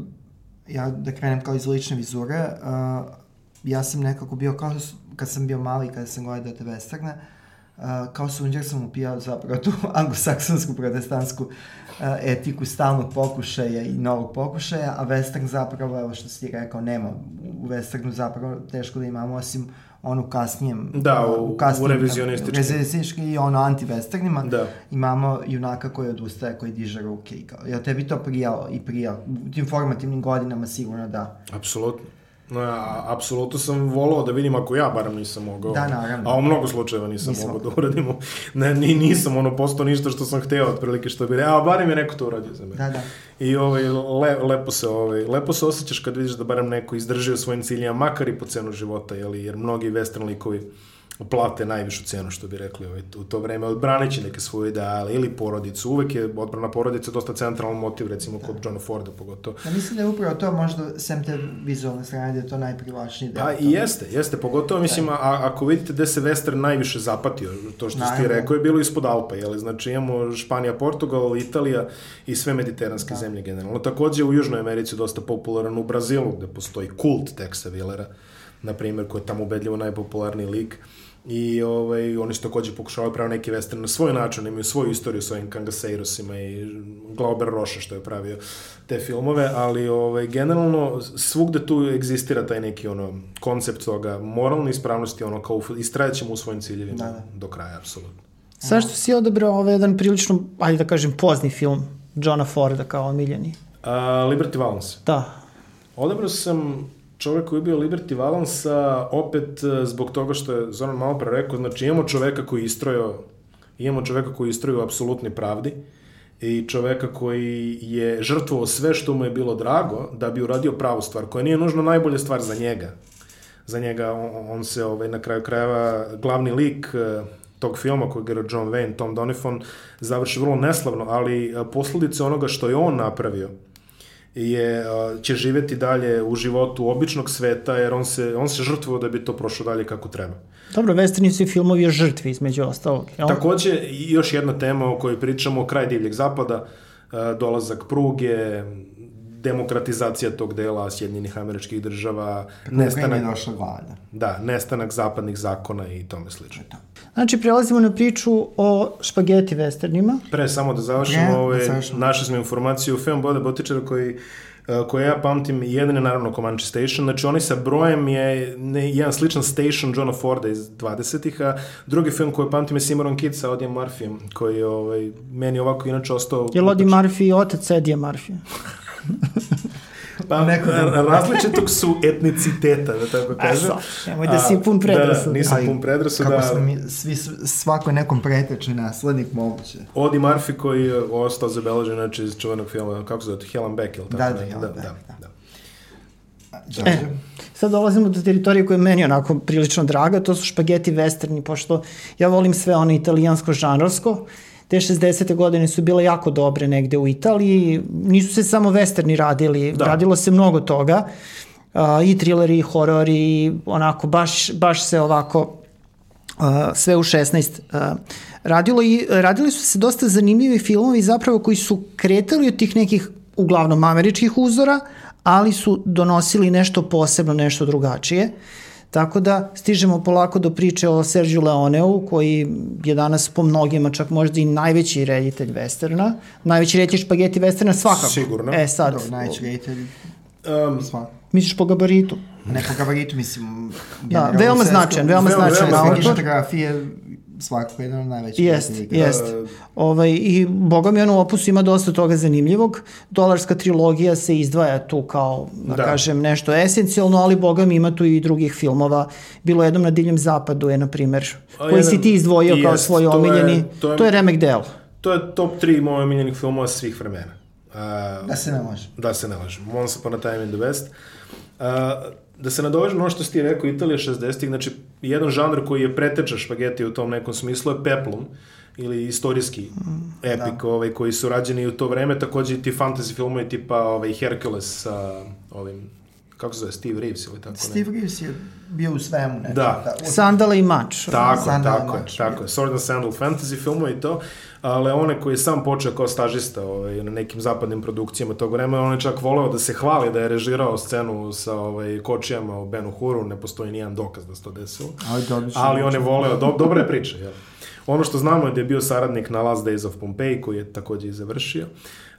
A: ja da krenem kao iz lične vizure, uh, ja sam nekako bio kao kad sam bio mali, kada sam gledao te westerne, uh, kao sunđer sam upijao zapravo tu anglosaksonsku protestantsku uh, etiku stalnog pokušaja i novog pokušaja, a western zapravo, evo što si ti rekao, nema u westernu zapravo teško da imamo osim onu kasnijem
B: Da, u,
A: u kasnijem,
B: u revizionističkim.
A: revizionistički i ono anti-westernima
B: Da.
A: imamo junaka koji odustaje, koji diže ruke i kao, jel tebi to prijao i prijao? U tim formativnim godinama sigurno da.
B: Apsolutno. No, ja, apsolutno sam volao da vidim ako ja barem nisam mogao.
A: Da, naravno.
B: A u mnogo slučajeva nisam,
A: Nisam
B: mogao da uradim. Ne, ni, nisam ono postao ništa što sam hteo, otprilike što bi re, a barem je neko to uradio za mene.
A: Da, da.
B: I ovaj, le, lepo, se, ovaj, lepo se osjećaš kad vidiš da barem neko izdržio svojim ciljima, makar i po cenu života, jeli, jer mnogi western likovi plate najvišu cenu, što bi rekli ovaj, u to vreme, odbraneći neke svoje ideale ili porodicu. Uvek je odbrana porodice dosta centralan motiv, recimo kod Johna Forda pogotovo.
A: Ja mislim da je upravo to možda, sem te vizualne strane, da je to najprivlačniji deo.
B: Pa i jeste, jeste, pogotovo mislim, a, ako vidite gde se western najviše zapatio, to što
A: Naravno.
B: rekao je bilo ispod Alpa, jel? Znači imamo Španija, Portugal, Italija i sve mediteranske da. zemlje generalno. Takođe u Južnoj Americi dosta popularan u Brazilu, gde postoji kult Texa Willera, na primjer, koji je tamo ubedljivo najpopularniji lik. I ovaj, oni su takođe pokušavaju pravi neki western na svoj način, imaju svoju istoriju s ovim Kangaseirosima i Glauber Roša što je pravio te filmove, ali ovaj, generalno svugde tu egzistira taj neki ono, koncept toga moralne ispravnosti, ono kao istrajat ćemo u svojim ciljevima
A: Da, da.
B: do kraja, apsolutno.
C: Zašto si odabrao ovaj jedan prilično, ajde da kažem, pozni film Johna Forda kao omiljeni?
B: A, Liberty Valance.
C: Da.
B: Odabrao sam čovek koji je bio Liberty Valansa opet e, zbog toga što je Zoran malo pre rekao, znači imamo čoveka koji istrojao, imamo čoveka koji istrojao apsolutni pravdi i čoveka koji je žrtvovao sve što mu je bilo drago da bi uradio pravu stvar, koja nije nužno najbolja stvar za njega. Za njega on, on se ovaj, na kraju krajeva glavni lik e, tog filma kojeg je John Wayne, Tom Donifon, završi vrlo neslavno, ali e, posledice onoga što je on napravio je, će živeti dalje u životu običnog sveta, jer on se, on se žrtvuje da bi to prošlo dalje kako treba.
C: Dobro, westerni su i filmovi o žrtvi, između ostalog. Jel?
B: Takođe, još jedna tema o kojoj pričamo, kraj divljeg zapada, dolazak pruge, demokratizacija tog dela Sjedinjenih američkih država,
A: Nestanak.
B: nestanak,
A: je došla vlada.
B: da, nestanak zapadnih zakona i tome slično.
C: Znači, prelazimo na priču o špageti westernima.
B: Pre samo da završimo,
A: Ne, da
B: ove,
A: završimo.
B: našli smo informaciju film Bode Botičara koji e, koje ja pamtim, jedan je naravno Comanche Station, znači oni sa brojem je ne, jedan sličan Station Johna Forda iz 20-ih, a drugi film koji pamtim je Cimarron Kid sa Odijem Murphyjem, koji je ovaj, meni ovako inače ostao...
C: Je Lodi Murphy otac Edija Murphy?
B: Pa,
A: Neko-
B: ra- različitog su etniciteta, da tako
C: A
B: kažem.
C: nemoj da si pun predrasuda.
B: Da, nisam
A: Ali
B: pun predrasuda.
A: Kako smo mi, svi, svako je nekom pretečni naslednik moguće.
B: Odi Murphy koji je ostao zabeležen znači, iz čuvenog filma, kako se zove, Helen Beck, ili tako?
A: Da, da? Helen
B: da,
A: Beck,
B: da,
A: da.
B: da.
C: E, sad dolazimo do teritorije koja je meni onako prilično draga, to su špageti westerni, pošto ja volim sve ono italijansko žanrovsko. Te 60. godine su bile jako dobre negde u Italiji, nisu se samo westerni radili,
B: Da.
C: radilo se mnogo toga, uh, i thrilleri, i horori, i onako baš, baš se ovako uh, sve u 16 uh, radilo i radili su se dosta zanimljivi filmovi zapravo koji su kretali od tih nekih uglavnom američkih uzora, ali su donosili nešto posebno, nešto drugačije. Tako da stižemo polako do priče o Sergio Leoneu, koji je danas po mnogima čak možda i najveći reditelj westerna. Najveći reditelj špageti westerna svakako.
B: Sigurno.
C: E sad,
A: Dobro, najveći reditelj.
B: Um,
A: Sva.
C: misliš po gabaritu?
A: Ne po gabaritu, mislim...
C: Da, veoma
A: svetsko-
C: značajan, veoma
B: veoma
C: značajan
B: značajan
C: autor.
A: Kinematografije svakako jedan od najvećih.
C: Jest,
A: reditelja.
C: jest. Ovaj, I boga mi ono opusu ima dosta toga zanimljivog. Dolarska trilogija se izdvaja tu kao, da,
B: Da.
C: kažem, nešto esencijalno, ali boga mi ima tu i drugih filmova. Bilo jednom na Divljem zapadu je, na primjer,
B: A
C: koji si
B: jedan-
C: ti izdvojio kao
B: jest,
C: svoj
B: to je-
C: omiljeni.
B: to je-
C: to je remek del.
B: To je top 3 mojih omiljenih filmova svih vremena. Uh,
A: Da se ne može.
B: da se ne lažem. Once Upon a Time in the West. Uh, da se nadovežem na ono što si ti rekao, Italija 60-ih, znači jedan žanr koji je preteča špageti u tom nekom smislu je peplum ili istorijski epik da. ovaj, koji su rađeni u to vreme, takođe i ti fantasy filmovi tipa ovaj, Hercules sa ovim kako se zove, Steve Reeves ili tako
A: Steve Reeves je bio u svemu. Neče,
B: Da.
A: u-
C: Sandala i mač.
B: Tako, je,
A: Sandal
B: tako je,
A: Mač,
B: tako je. Sword and Sandal fantasy filmove i to, ali one koji je sam počeo kao stažista ovaj, na nekim zapadnim produkcijama tog vremena, on je čak voleo da se hvali da je režirao scenu sa ovaj, kočijama u Ben Huru, ne postoji nijedan dokaz da se to desilo.
A: Su-
B: Ali on je voleo, do, dobra je priča, jel? Ono što znamo je da je bio saradnik na Last Days of Pompeii, koji je takođe i završio.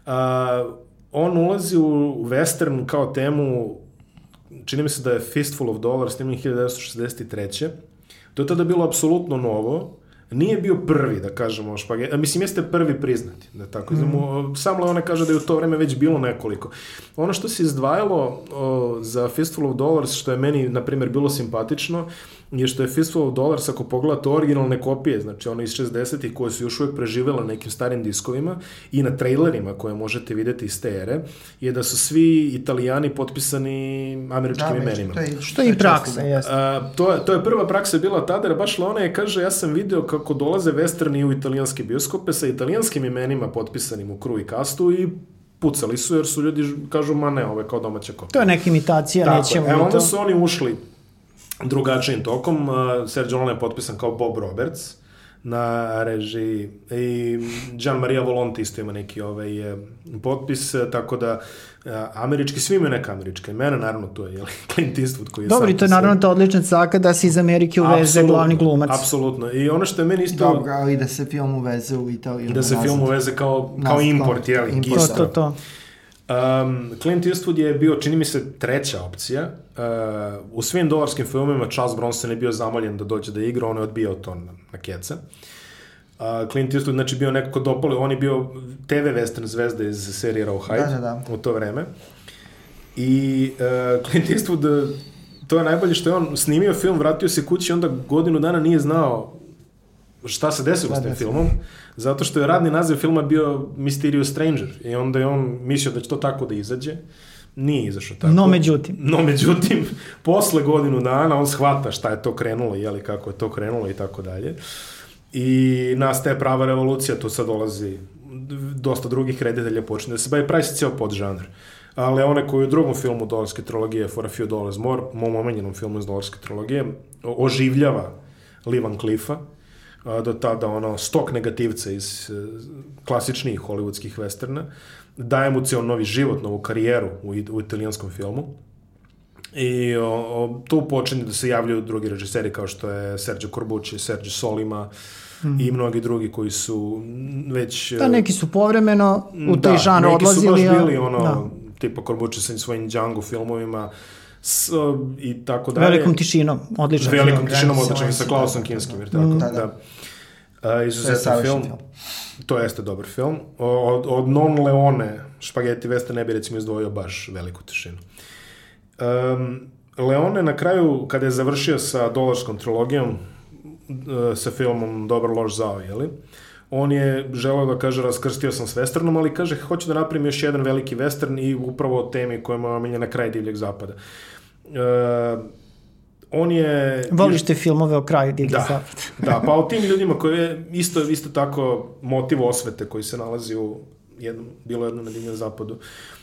B: A, on ulazi u western kao temu, čini mi se da je Fistful of Dollars, snimljen 1963. To je tada bilo apsolutno novo. Nije bio prvi, da kažemo, špage... A, mislim, jeste prvi priznati, da tako mm. Sam Leone kaže da je u to vreme već bilo nekoliko. Ono što se izdvajalo o, za Fistful of Dollars, što je meni, na primjer, bilo simpatično, je što je Fistful of Dollars, ako pogledate originalne kopije, znači one iz 60-ih koje su još uvijek preživele na nekim starim diskovima i na trailerima koje možete videti iz te ere, je da su svi italijani potpisani američkim
A: Da,
B: imenima.
A: to je,
C: Što je i praksa.
B: A, to, je, to je prva praksa bila tada, jer baš Leone je kaže, ja sam video kako dolaze westerni u italijanske bioskope sa italijanskim imenima potpisanim u kru i kastu i pucali su, jer su ljudi, kažu, ma ne, ovo je kao domaća kopija.
C: To je neka imitacija,
B: Tako,
C: nećemo
B: e, onda
C: to.
B: su oni ušli drugačijim tokom. Uh, Sergio Leone je potpisan kao Bob Roberts na režiji i Gian Maria Volonti isto ima neki ovaj, potpis, tako da američki, svi imaju neka američka imena, naravno to je jel, Clint Eastwood koji je
C: Dobro,
B: sam
C: i to je naravno ta odlična caka da se iz Amerike uveze
B: Apsolutno,
C: glavni glumac.
B: Apsolutno. I ono što je meni isto...
A: Dobro, ali da se film uveze u Italiju.
B: Da se
A: nazad.
B: film uveze kao, kao
A: Nazad,
B: import, jel?
A: import,
C: To, to, to.
B: Um, Clint Eastwood je bio, čini mi se, treća opcija. Uh, u svim dolarskim filmima Charles Bronson je bio zamoljen da dođe da igra, on je odbijao to na, na keca. Uh, Clint Eastwood, znači, bio nekako dopali, on je bio TV western zvezda iz serije Rawhide
A: Da, da, da.
B: u to vreme. I uh, Clint Eastwood, uh, to je najbolje što je on snimio film, vratio se kući i onda godinu dana nije znao šta se desilo
A: Šta
B: s tim filmom, zato što je radni naziv filma bio Mysterious Stranger i onda je on mislio da će to tako da izađe. Nije izašao tako.
C: No, međutim.
B: No, međutim, posle godinu dana on shvata šta je to krenulo, jeli, kako je to krenulo i tako dalje. I nastaje prava revolucija, tu sad dolazi dosta drugih reditelja počne da se bavi, pravi se cijel podžanr. Ali one koji u drugom filmu dolarske trilogije For a Few Dollars More, mom omiljenom filmu iz dolarske trilogije, oživljava Lee Van Cliffa, do tada ono stok negativca iz e, klasičnih hollywoodskih westerna, daje mu cijel novi život, novu karijeru u, u italijanskom filmu. I o, o, tu počinje da se javljaju drugi režiseri kao što je Sergio Corbucci, Sergio Solima i mnogi drugi koji su već...
C: Da, neki su povremeno u taj
B: da,
C: žanr
B: neki
C: odlazili.
B: su baš
C: a-
B: bili ono,
C: da.
B: tipa Corbucci sa svojim Django filmovima s, i tako dalje.
C: Velikom tišinom, odličan film.
B: Velikom tišinom odličan i sa Klausom
A: da,
B: Kinskim, jer
A: da,
B: tako?
A: da.
B: A,
A: To je
B: izuzetan
A: savršen
B: film.
A: film.
B: To jeste dobar film. Od, od Non Leone, špageti Vesta ne bi recimo izdvojio baš veliku tišinu. Um, Leone na kraju, kada je završio sa dolarskom trilogijom, e, sa filmom Dobar loš zao, jeli? On je želeo da kaže raskrstio sam s westernom, ali kaže hoću da napravim još jedan veliki western i upravo o temi koja je omiljena kraj divljeg zapada. E, on je...
C: Voliš te filmove o kraju Divlje
B: Da,
C: zapada.
B: da, pa o tim ljudima koji je isto, isto tako motiv osvete koji se nalazi u jednom, bilo jednom na divljem zapadu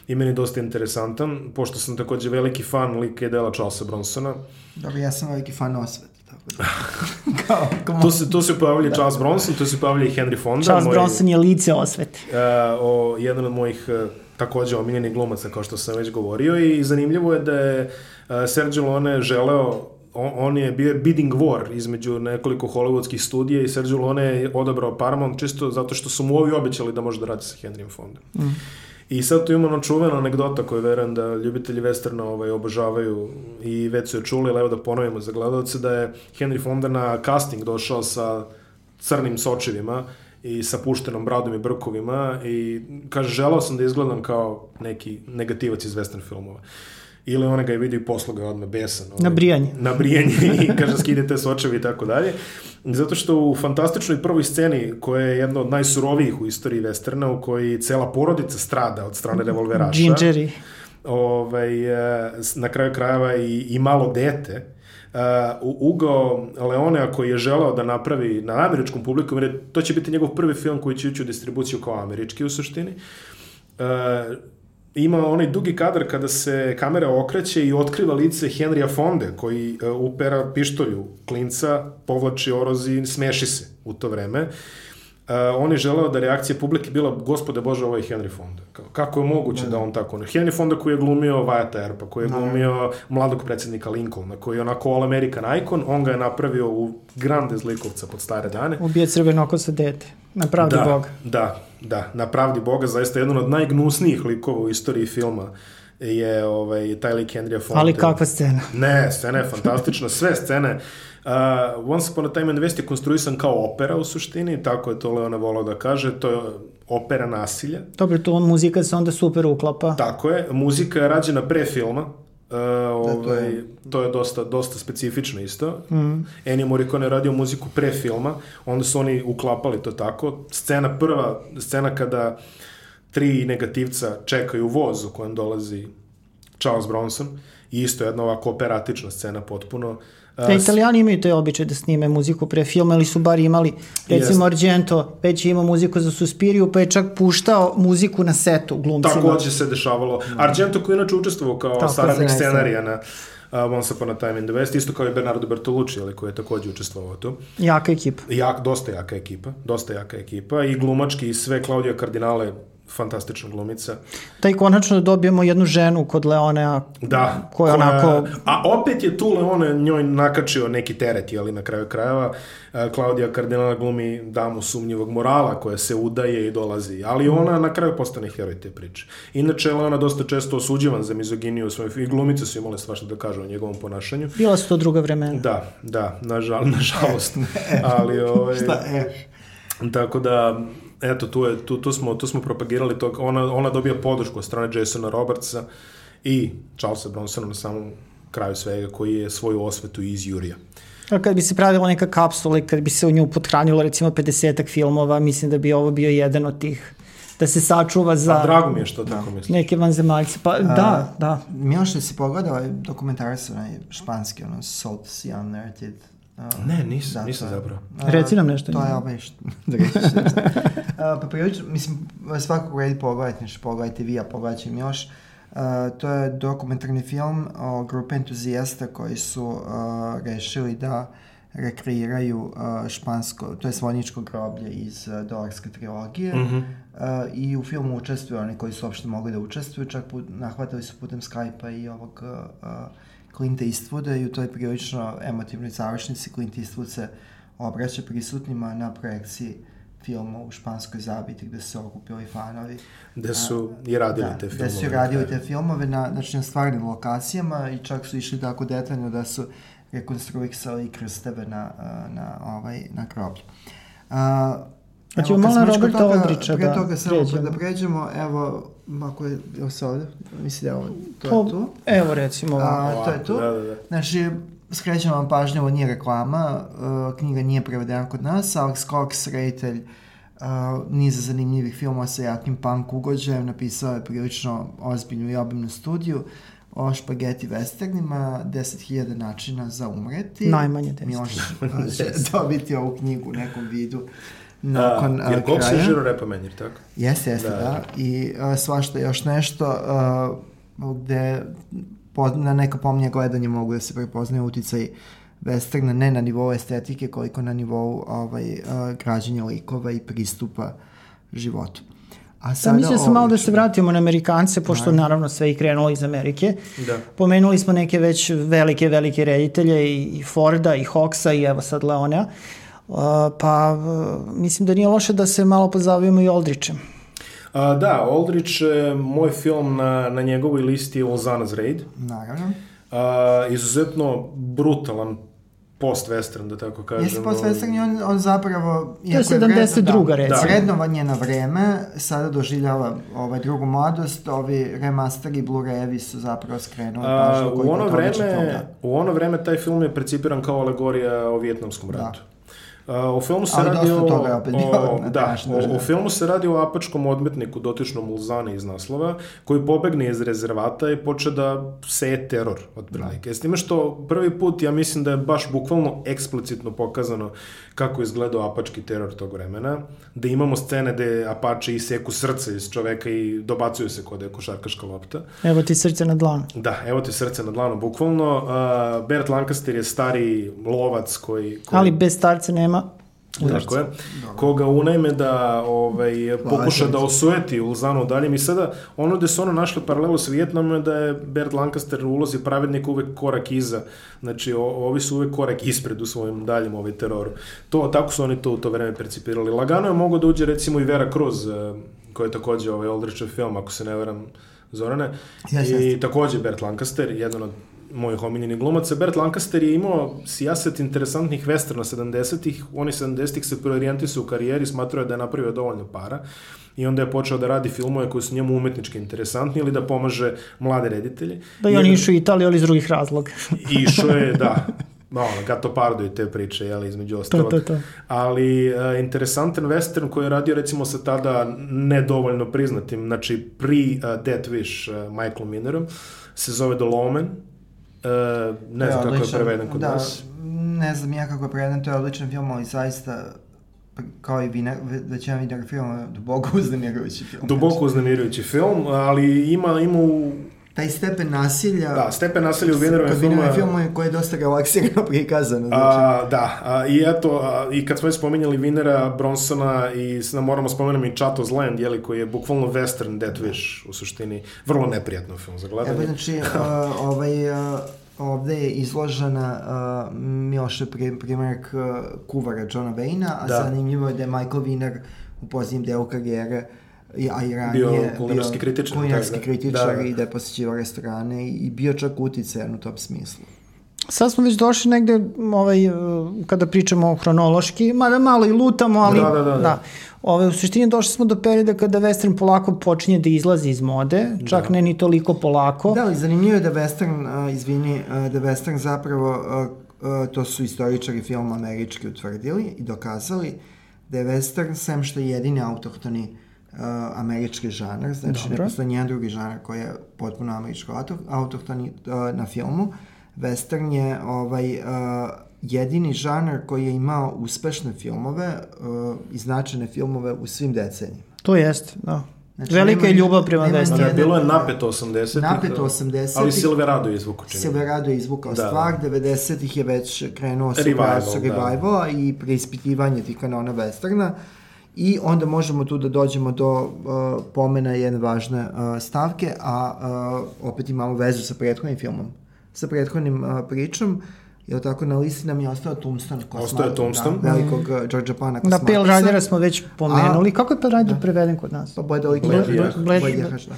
B: i meni dosta interesantan, pošto sam takođe veliki fan lika i dela Charlesa Bronsona.
A: Dobro, ja sam veliki fan osvete. Da. Kao,
B: Tu se, tu se pojavili Charles Bronson, tu se pojavili i Henry Fonda.
C: Charles
B: moj-
C: Bronson je lice osvete.
B: e, o, jedan od mojih e, takođe omiljenih glumaca, kao što sam već govorio, i zanimljivo je da je e, Sergio Leone želeo on, on je bio bidding war između nekoliko hollywoodskih studija i Sergio Leone je odabrao Paramount čisto zato što su mu ovi obećali da može da radi sa Henrym Fondom. Mm. I sad tu ima čuvena anegdota koju verujem da ljubitelji westerna ovaj, obožavaju i već su je čuli, ali evo da ponovimo za gledalce, da je Henry Fonda na casting došao sa crnim sočivima i sa puštenom bradom i brkovima i kaže, želao sam da izgledam kao neki negativac iz western filmova. Ili ona ga je vidio i poslo ga je odmah besan. Ovaj,
C: Na brijanje.
B: Na brijanje i kaže skidite sočevi i tako dalje. Zato što u fantastičnoj prvoj sceni, koja je jedna od najsurovijih u istoriji westerna, u kojoj cela porodica strada od strane revolveraša
C: Gingeri.
B: ovaj, e, s- na kraju krajeva i, i malo dete, uh, ugao Leonea koji je želeo da napravi na američkom publiku, jer je- to će biti njegov prvi film koji će ići u distribuciju kao američki u suštini, uh, ima onaj dugi kadar kada se kamera okreće i otkriva lice Henrya Fonde, koji uh, upera pištolju klinca, povlači oroz i smeši se u to vreme. Uh, on je želeo da reakcija publike bila, gospode Bože, ovo je Henry Fonda. Kao, kako je moguće da, da on tako... Henry Fonda koji je glumio Wyatt Earpa, koji je glumio mladog predsednika Lincolna, koji je onako all American icon, on ga je napravio u grande zlikovca pod stare dane.
C: Ubije crvenoko sa dete. Na pravdi
B: da,
C: Boga.
B: Da, da, na pravdi Boga, zaista jedan od najgnusnijih likova u istoriji filma je ovaj, taj lik Henrya Fonda.
C: Ali kakva scena?
B: Ne, scena je fantastična, sve scene. Uh, Once Upon a Time in West je konstruisan kao opera u suštini, tako je to Leona volao da kaže, to je opera nasilja.
C: Dobro, to muzika se onda super uklapa.
B: Tako je, muzika je rađena pre filma, Uh, ovaj, da, to, je... to je dosta, dosta specifično isto. Mm. Ennio Morricone je radio muziku pre filma, onda su oni uklapali to tako. Scena prva, scena kada tri negativca čekaju voz u kojem dolazi Charles Bronson, i isto jedna ovako operatična scena potpuno.
C: Da, italijani imaju te običaj da snime muziku pre filma, ili su bar imali, recimo Jest. Argento, već je imao muziku za Suspiriju, pa je čak puštao muziku na setu glumcima.
B: Takođe se dešavalo. Argento koji je inače učestvovao kao Tako saradnik scenarija na uh, Once Upon a Time in the West, isto kao i Bernardo Bertolucci, ali koji je takođe učestvovao tu.
C: Jaka ekipa.
B: Jak, dosta jaka ekipa, dosta jaka ekipa i glumački i sve Claudia Kardinale fantastična glumica.
C: Da i konačno dobijemo jednu ženu kod Leonea
B: da,
C: koja, koja onako...
B: A opet je tu Leone njoj nakačio neki teret, jeli na kraju krajeva. Klaudija Kardinala glumi damu sumnjivog morala koja se udaje i dolazi, ali ona na kraju postane heroj te priče. Inače, Leona dosta često osuđivan za mizoginiju u svojim i glumice su imale svašta da kažu o njegovom ponašanju.
C: Bila su to druga vremena.
B: Da, da, nažal, nažalost. ali, ovaj,
A: Šta je?
B: Tako da, eto, tu, je, tu, tu, smo, tu smo propagirali to, ona, ona dobija podršku od strane Jasona Robertsa i Charlesa Bronsona na samom kraju svega, koji je svoju osvetu iz Jurija.
C: A kad bi se pravila neka kapsula i kad bi se u nju pothranilo recimo 50 filmova, mislim da bi ovo bio jedan od tih da se sačuva za...
B: A drago mi je što da. tako misliš.
C: Neke vanzemaljce, pa A, da, da.
A: Miloš, si pogledao ovaj dokumentarac, onaj španski, ono, Salt Sea Unlimited,
B: Uh, ne, nisam, da, nisam zapravo.
C: Uh, Reci nam nešto.
A: To je ovaj što, da reći. uh, pa prilično, mislim, svakog redi pogledajte, nešto pogledajte vi, a pogledajte im još. Uh, to je dokumentarni film o grupi entuzijasta koji su uh, rešili da rekreiraju uh, špansko, to je svojničko groblje iz uh, dolarske trilogije mm -hmm. uh, i u filmu učestvuju oni koji su uopšte mogli da učestvuju, čak put, nahvatali su putem Skype-a i ovog uh, Clint Eastwooda i u toj prilično emotivnoj završnici Clint Eastwood se obraća prisutnima na projekciji filma u Španskoj zabiti gde su okupili fanovi.
B: Gde su i radili da, te filmove.
A: Gde su radili te filmove na, znači, na stvarnim lokacijama i čak su išli tako detaljno da su rekonstruisali krsteve na, na, ovaj, na groblju. Uh,
C: Znači, evo, malo Roberta Odriča
A: da toga samo pređemo. da pređemo, evo, ako je, evo se ovde, misli da je ovo, to je tu.
C: Evo recimo.
A: A, to je tu. Da, da, da. Znači, skrećem vam pažnju, ovo nije reklama, uh, knjiga nije prevedena kod nas, Alex Cox, reditelj uh, niza zanimljivih filmova sa jakim punk ugođajem, napisao je prilično ozbiljnu i obimnu studiju o špageti westernima, 10.000 načina za umreti.
C: Najmanje 10.
A: Miloš će dobiti ovu knjigu u nekom vidu nakon
B: uh, jer kraja. Jer se žiro repa menjer, tako?
A: Jeste, jeste, da. da. I uh, svašta još nešto uh, gde po, na neka pomnje gledanje mogu da se prepoznaju uticaj westerna ne na nivou estetike koliko na nivou ovaj, uh, građenja likova i pristupa životu.
C: A sada, da, mislim sam malo da se vratimo na Amerikance, pošto da. naravno sve i krenulo iz Amerike. Da. Pomenuli smo neke već velike, velike reditelje i, i Forda i Hawksa i evo sad Leonea. Uh, pa mislim da nije loše da se malo pozavimo i Oldričem.
B: A, da, Oldrich, moj film na, na njegovoj listi je Ozana's Raid.
A: Naravno.
B: A, izuzetno brutalan post-western, da tako kažemo.
A: Jeste post-western i on, on zapravo...
C: To je 72. Da, recimo.
A: Da. Rednovan je na vreme, sada doživljava ovaj, drugu mladost, ovi remasteri Blu-rayevi su zapravo skrenuli pažnju
B: u ono vreme, U ono vreme taj film je precipiran kao alegorija o Vjetnamskom ratu. Da A, o filmu se
A: Ali
B: radi o,
A: toga opet
B: o,
A: na
B: da, o, o filmu se radi o apačkom odmetniku dotičnom Ulzane iz naslova, koji pobegne iz rezervata i poče da seje teror, otprilike. S time što prvi put, ja mislim da je baš bukvalno eksplicitno pokazano kako je izgledao apački teror tog vremena, da imamo scene gde apače iseku srce iz čoveka i dobacuju se kod je košarkaška lopta.
C: Evo ti srce na dlanu.
B: Da, evo ti srce na dlanu, bukvalno. Uh, Bert Lancaster je stari lovac koji... koji
C: Ali bez starca nema
B: Tako je. Koga unajme da ovaj, pokuša da osujeti Ulzanu dalje. I sada, ono gde su ono našli paralelu sa Vijetnamom je da je Bert Lancaster u ulozi pravednika uvek korak iza. Znači, o, ovi su uvek korak ispred u svojim daljem ovaj teroru. To, tako su oni to u to vreme percipirali. Lagano je mogo da uđe recimo i Vera Cruz, eh, koja je takođe ovaj Aldrichov film, ako se ne veram, Zorane.
A: Jes,
B: I takođe Bert Lancaster, jedan od mojih omiljenih glumaca. Bert Lancaster je imao sijaset interesantnih westerna 70-ih. Oni 70-ih se preorijentisao u karijeri, smatrao je da je napravio dovoljno para i onda je počeo da radi filmove koji su njemu umetnički interesantni ili da pomaže mlade reditelje.
C: Da i oni išu u Italiju, ali iz drugih razloga.
B: Išao je, da, malo, Gattopardo i te priče, jeli, između ostalog.
C: to, to.
B: Ali uh, interesantan western koji je radio recimo sa tada nedovoljno priznatim, znači pri uh, Death Wish uh, Michael Minerom, se zove The Lawman. Uh, ne znam kako je preveden kod
A: da,
B: nas.
A: Ne znam ja kako je preveden, to je odličan film, ali zaista kao i Viner, većina filma, duboko uznemirujući film.
B: Duboko uznemirujući film, ali ima, ima u...
A: Taj stepen nasilja...
B: Da, stepen nasilja u Vinerovim filmu...
A: filmu koji je dosta relaksirano prikazano. Znači,
B: A, da, a, i eto, a, i kad smo već spominjali Vinera, Bronsona i s- moramo spomenuti i Chato's Land, jeli, koji je bukvalno western Death Wish u suštini, vrlo neprijatno film za gledanje.
A: Evo, znači, uh, ovaj, uh, ovde je izložena uh, Miloše pri, primjerak uh, kuvara Johna Wayna, a
B: Da.
A: zanimljivo je da je Michael Wiener u posljednjem delu karijere i- a i ranije
B: Bio kulinarski kritičar,
A: kulinarski
B: da.
A: kritičar
B: Da, da.
A: i da je posjećivao restorane i, bio čak uticajan u tom smislu.
C: Sad smo već došli negde, ovaj, uh, kada pričamo hronološki, mada malo i lutamo, ali
B: Da, da, da, da.
C: Ove, u suštini došli smo do perioda kada western polako počinje da izlazi iz mode, čak
B: Da.
C: ne ni toliko polako.
A: Da, ali zanimljivo je da western, uh, izvini, uh, da western zapravo, uh, uh, to su istoričari filma američki utvrdili i dokazali, da je western, sem što je jedini autohtoni uh, američki žanar, znači
C: Dobro.
A: ne postoji nijedan drugi žanar koji je potpuno američko auto, autohtoni uh, na filmu. Western je ovaj, uh, jedini žanar koji je imao uspešne filmove uh, i značajne filmove u svim decenijima.
C: To jest, da.
A: Znači,
C: Velika
A: nema
C: je ljubav prema westernu.
B: Da, bilo je napeto 80-ih.
A: Napeto 80-ih.
B: Ali Silverado je izvuko čini.
A: Silverado je izvukao
B: Da,
A: stvar, 90-ih je već krenuo sa
B: Revival, da.
A: revivala i preispitivanje tih kanona westerna i onda možemo tu da dođemo do uh, pomena jedne važne uh, stavke, a uh, opet imamo vezu sa prethodnim filmom, sa prethodnim uh, pričom, Jel tako, na listi nam je ostao Tombstone.
B: Ostao je Tombstone.
A: Da, velikog uh, Georgia Pana
C: Da,
A: Kosmatisa.
C: Pale Ridera smo već pomenuli. Kako je Pale Rider preveden kod nas?
A: Pa Bled
B: Bled.
C: Bled-
A: da.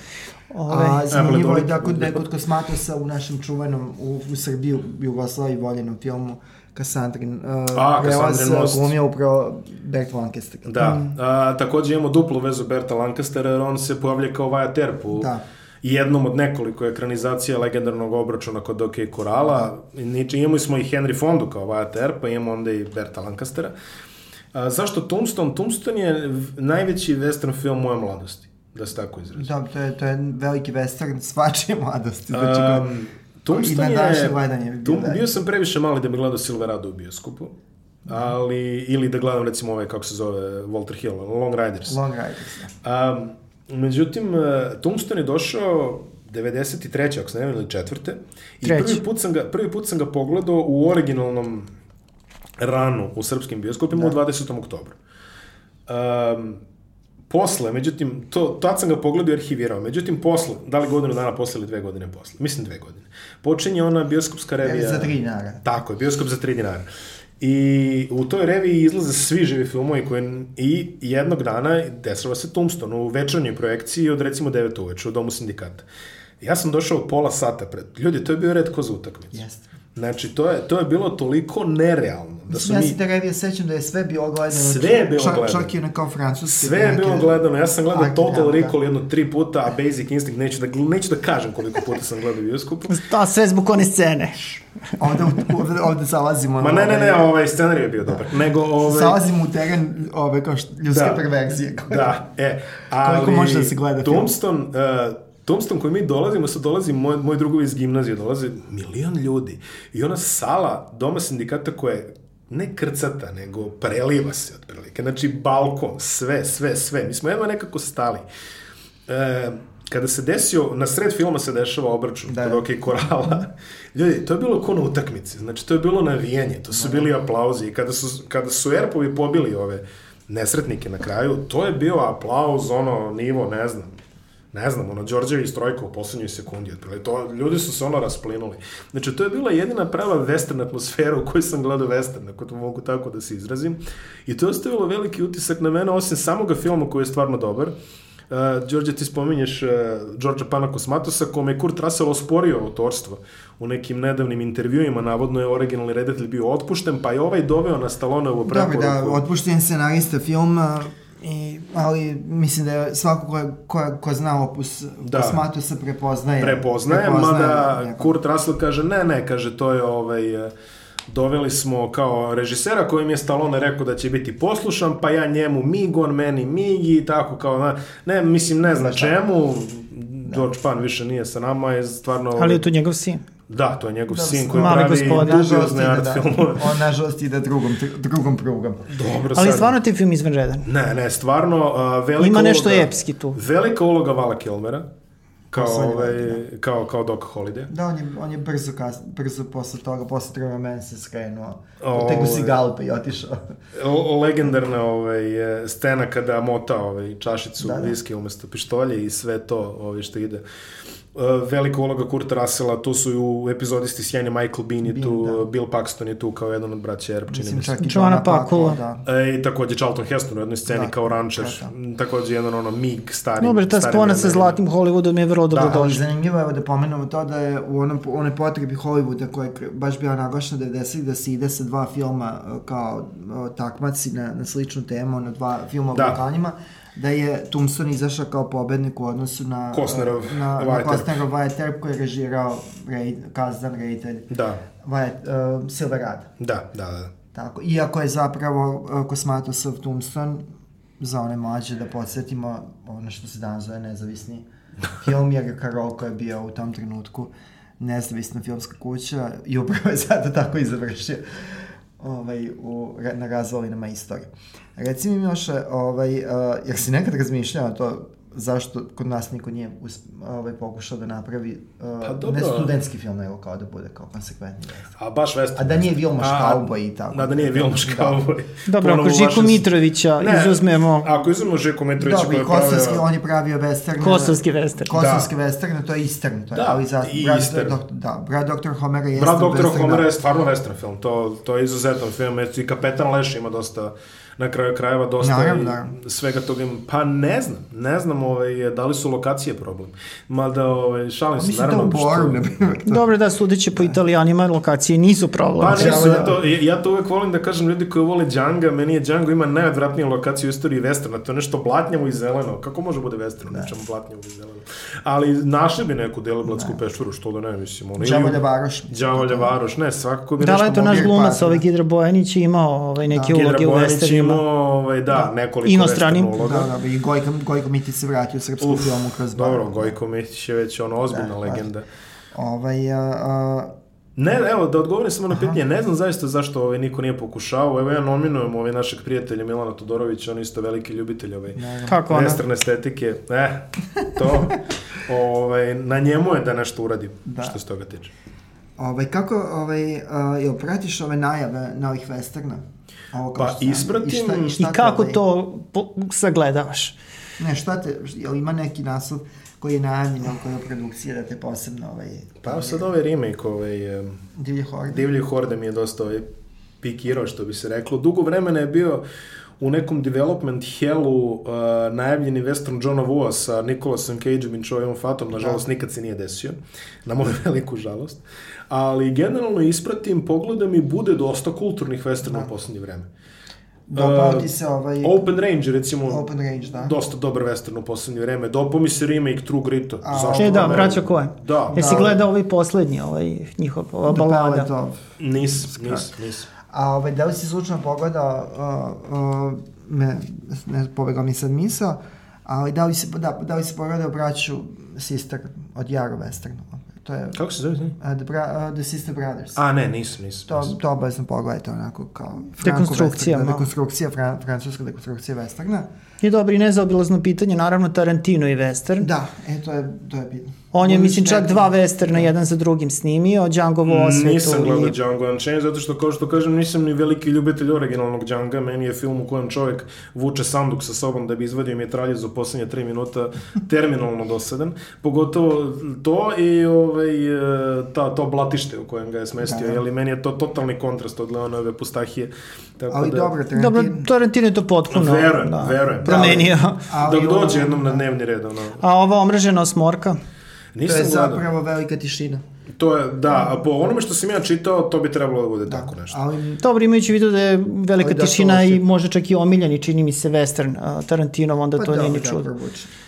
C: Ove,
A: A zanimljivo je da kod nekog Kosmatosa u našem čuvenom, u, u Srbiji, u Jugoslaviji voljenom filmu Kassandrin, uh,
B: A,
A: prelaz uh, glumio upravo Bert Lancaster.
B: Da, a, takođe imamo duplu vezu Berta Lancastera, jer on se pojavlja kao Wyatt Earp u
A: Da.
B: jednom od nekoliko ekranizacija legendarnog obračuna kod OK Korala. Niče, imamo smo i Henry Fondu kao Earp, pa imamo onda i Berta Lancastera. A, zašto Tombstone? Tombstone je najveći western film moje mladosti, da se tako izrazim.
A: Da, to je, to je veliki western svačije mladosti. Znači,
B: Um,
A: I
B: Tombstone
A: na današnje
B: je...
A: gledanje bi bio
B: Tom,
A: dalje.
B: bio sam previše mali da bi gledao Silverado u bioskopu, ali, ili da gledam recimo ovaj, kako se zove, Walter Hill, Long Riders.
A: Long Riders, da.
B: Um, međutim, uh, Tombstone je došao 93. ako se ne varam, ili četvrte. I
C: Treći.
B: prvi put, sam ga, prvi put sam ga pogledao u originalnom ranu u srpskim bioskopima u 20. oktobru. Um, posle, međutim, to, tad sam ga pogledao i arhivirao, međutim, posle, da li godinu dana posle ili dve godine posle, mislim dve godine, počinje ona bioskopska revija.
A: Za tri dinara.
B: Tako je, bioskop za 3 dinara. I u toj reviji izlaze svi živi filmovi koje, i jednog dana dešava se Tombstone u večernjoj projekciji od recimo 9 uveče u Domu sindikata. Ja sam došao pola sata pred... Ljudi, to je bio red ko za utakmicu.
A: Jeste.
B: Znači, to je, to je bilo toliko nerealno. Da su
A: ja
B: mi...
A: se te revije sećam da je sve bilo gledano.
B: Sve je bilo
A: čak,
B: gledano.
A: Čak i ono kao francuski.
B: Sve je
A: neke-
B: bilo gledano, ja sam gledao
A: Arke,
B: Total
A: da, da.
B: Recall jedno tri puta, a Basic Instinct neću da, neću da kažem koliko puta sam gledao bioskopu.
C: Ta, sve zbog one scene.
A: Ovde, ovde, ovde zalazimo.
B: Ma ne, ne, ne, ovaj scenarij je bio dobar. Nego, ovaj...
A: Zalazimo u teren ove, kao što, ljudske
B: Da.
A: perverzije.
B: Da, e, ali...
A: Koliko može da se gleda film?
B: Tombstone, uh, Tombstone koji mi dolazimo, sad dolazi moj, moj drugovi iz gimnazije, dolaze milion ljudi. I ona sala Doma sindikata koja je ne krcata, nego preliva se otprilike. Znači, balkon, sve, sve, sve. Mi smo jedva nekako stali. E, kada se desio, na sred filma se dešava obračun
A: Da.
B: kod OK Korala. Ljudi, to je bilo ko na utakmici. Znači, to je bilo navijanje, to su bili aplauzi. I kada su, kada su Erpovi pobili ove nesretnike na kraju, to je bio aplauz, ono, nivo, ne znam. Ne znam, ono, Đorđevi strojka u poslednjoj sekundi, otprilike. To, ljudi su se ono rasplinuli. Znači, to je bila jedina prava western atmosfera u kojoj sam gledao western, ako to mogu tako da se izrazim. I to je ostavilo veliki utisak na mene, osim samoga filma koji je stvarno dobar. Uh, Đorđe, ti spominješ uh, Đorđa Pana Kosmatosa, kome je Kurt Russell osporio autorstvo u nekim nedavnim intervjuima, navodno je originalni redatelj bio otpušten, pa je ovaj doveo na Stalonovu preporuku.
A: Dobro, da, otpušten scenarista filma, i, ali mislim da je svako ko, ko, ko zna opus
B: Da.
A: da. Kosmatosa prepoznaje.
B: prepoznaje, mada Kurt Russell kaže ne, ne, kaže to je ovaj doveli smo kao režisera kojem je Stallone rekao da će biti poslušan, pa ja njemu mig, on meni mig i tako kao, na, ne, mislim, ne znam čemu, George Pan više nije sa nama, je stvarno...
C: Ali je to njegov sin.
B: Da, to je njegov
A: Da,
B: sin koji pravi
C: gospodin.
B: dubiozne art
A: da,
B: filmove.
A: on nažalost ide drugom, drugom prugom.
B: Dobro,
C: Ali
B: sad-
C: stvarno ti je film izvanredan.
B: Ne, ne, stvarno, uh, velika
C: Ima nešto
B: uloga,
C: epski tu.
B: Velika uloga Vala Kilmera, kao, ovaj,
A: veliki,
B: kao, kao Doc Holiday.
A: Da, on je, on je brzo, kas, brzo posle toga, posle Trevor Man se skrenuo.
B: O,
A: Utegu si
B: ovaj.
A: i otišao.
B: Legendarna ovaj, e, scena kada mota ovaj, čašicu da,
A: Da,
B: da.
A: da.
B: viski umesto pištolje i sve to ovaj, što ide. E, Velika uloga Kurta Russella, tu su i u epizodisti sjajni Michael Bean je
A: Bean,
B: tu,
A: da.
B: Bill Paxton je tu kao jedan od braća Erb, čini mi se.
A: čak i
C: Joanna
A: Johna
C: Pakula.
A: Da.
B: E, I takođe Charlton Heston u jednoj sceni
A: Da,
B: kao rančer,
A: da,
B: da. takođe jedan ono mig stari.
C: Dobro, ta spona sa zlatnim Hollywoodom je vrlo dobro
A: Ali
C: došla.
A: zanimljivo je evo da pomenemo to da je u onom, onoj potrebi Hollywooda koja je baš bila naglašena 90 da se ide sa dva filma uh, kao uh, takmaci na, na sličnu temu, na dva filma o
B: Da.
A: Da je Tombstone izašao kao pobednik u odnosu na
B: Costnerov
A: uh, na, na Wyatt Earp. koji je režirao Raid, Kazdan reditelj
B: Da,
A: Wyatt, uh, Silverado.
B: da, da, da.
A: Tako, iako je zapravo uh, Kosmatosov Tombstone za one mlađe da podsjetimo ono što se danas zove nezavisni film, jer je Karolko je bio u tom trenutku nezavisna filmska kuća i upravo je zato tako i završio ovaj, u, na razvalinama istorije. Reci mi Miloše, ovaj, uh, jer si nekad razmišljao to zašto kod nas niko nije usp, ovaj, pokušao da napravi uh,
B: Pa dobro.
A: ne studentski film, nego kao da bude kao konsekventni.
B: A baš western.
A: A da nije Vilmoš Cowboy i tako.
B: Da, da nije Vilmoš
A: Da.
B: Cowboy.
C: Dobro, ako Žiku
B: vaše-
C: Mitrovića
B: Ne,
C: izuzmemo
B: Ako izuzmemo Žiku Mitrovića koji je pravio...
A: kosovski, on je pravio western.
C: kosovski western.
A: Kosovski western, to je Eastern. To je,
B: Da,
A: ali za,
B: i
A: brat,
B: Eastern.
A: dok- da, brat Dr. Homera jeste
B: Brat
A: western,
B: Homera
A: da.
B: je stvarno western film, to, to je izuzetan film, eto i Kapetan Leš ima dosta, na kraju krajeva dosta i
A: naravno.
B: svega toga ima. Pa ne znam, ne znam ovaj, da li su lokacije problem. Mada, ovaj, šalim se,
A: Mislim da
B: naravno.
A: u Boru,
B: što-
C: Dobro da sudeće po italijanima lokacije nisu problem.
B: Pa
A: Znači,
B: nisu,
A: ovo
B: ja
A: da-
B: to, ja to uvek volim da kažem ljudi koji vole Django, meni je Django ima najodvratniju lokaciju u istoriji westerna, to je nešto blatnjavo i zeleno. Kako može bude western, da. nečemu blatnjavo i zeleno? Ali našli bi neku deloblatsku peščuru, što da ne, mislim. Ono, ili-
A: Đavolja Varoš.
B: Đavolja Varoš, ne, svakako bi
C: Da
B: nešto
C: je to naš
A: Mogir
C: glumac,
A: Park,
C: ovaj
A: da.
C: Gidra Bojanić je imao ovaj, neke
B: Gidra
C: uloge u westernima.
B: Imao, ovaj, da, nekoliko
C: Inostranim.
A: Da, da, i Gojko, Gojko Mitić se vratio u srpsku
B: Uf,
A: filmu kroz bar.
B: Dobro, Gojko Mihić je već ono ozbiljna
A: Da,
B: legenda.
A: Ovaj, a, a,
B: Ne, evo, da odgovorim samo na pitanje, ne znam zaista zašto ovaj, niko nije pokušao. Evo ja nominujem ovaj našeg prijatelja Milana Todorovića, on je isto veliki ljubitelj ovaj,
C: Kako ona?
B: western estetike. E, to, ovaj, na njemu je da nešto uradi,
A: Da.
B: što se toga tiče.
A: ovaj, kako, ovaj, a, jel pratiš ove najave novih westerna? Ovo kao
B: Pa,
A: sam-
B: ispratim.
A: I, šta, i,
C: I
A: šta te,
C: kako to po, sagledavaš?
A: Ne, šta te, jel ima neki naslov koji je najavljen, jel koja je produkcija da te posebno ovaj...
B: Pa sad ovaj remake, ovaj,
A: Divlje horde.
B: Divlji horde mi je dosta ovaj, pikirao, što bi se reklo. Dugo vremena je bio u nekom development hellu uh, najavljeni western Johna Woo sa Nicolasom Cageom i Choyom Fatom, nažalost nikad se nije desio, na moju veliku žalost, ali generalno ispratim, pogledam i bude dosta kulturnih westerna u poslednje vreme.
A: Dopao ti se ovaj...
B: Open Range, recimo,
A: Open Range, da.
B: dosta dobar western u poslednje vreme. Dopao mi se remake True Grit-a.
A: A,
B: Zašto
C: E da,
B: ne?
C: braća Coen.
B: Da,
C: Jesi
A: Da.
C: gledao ovaj poslednji, ovaj njihov, ova
A: The
C: balada?
A: Ballad of...
B: nis, nis, nis.
A: A ovaj, da li si slučajno pogledao, uh, uh, me, ne pobegao mi sad misao, ali da li si, da, da li si pogledao braću Sister od Jaro Westernu? To je
B: Kako se zove?
A: uh, the, bra, uh, the Sister Brothers.
B: A, ne, nisam, nisam.
A: To,
B: nisam.
A: to obavezno pogledajte onako kao
C: Dekonstrukcija
A: dekonstrukcija, fran, francuska dekonstrukcija westerna.
C: I dobro, i nezaobilazno pitanje, naravno Tarantino i western.
A: Da, e, to je, to je bitno.
C: On je, mislim, čak
A: da-
C: dva westerna, jedan za drugim snimio, Django osvetu
B: Nisam gledao
C: i...
B: Django Unchained, zato što, kao što kažem, nisam ni veliki ljubitelj originalnog Djanga. Meni je film u kojem čovjek vuče sanduk sa sobom da bi izvadio mitraljez u poslednje tri minuta terminalno dosadan. Pogotovo to i ovaj, e, ta, to blatište u kojem ga je smestio.
A: Da, da.
B: Jeli, meni je to totalni kontrast od Leonove pustahije. Tako
A: Ali
B: da,
A: dobro, Tarantino...
C: Dobro, Tarantino je to potpuno
B: Verujem,
C: da,
B: verujem.
C: Promenio.
A: ali
B: Dok
A: ovo-
B: dođe jednom na dnevni red, ono.
C: A ova omražena osmorka?
A: To
B: Nisam
A: je
B: gledao.
A: zapravo velika tišina.
B: To je, da, a po onome što sam ja čitao, to bi trebalo da bude tako nešto.
A: Ali
C: Dobro, imajući vidu da je velika
A: Ali da, to
C: tišina i možda čak i omiljeni, čini mi se, western uh, Tarantinov, onda to nije ni
A: dobro,
C: čudo.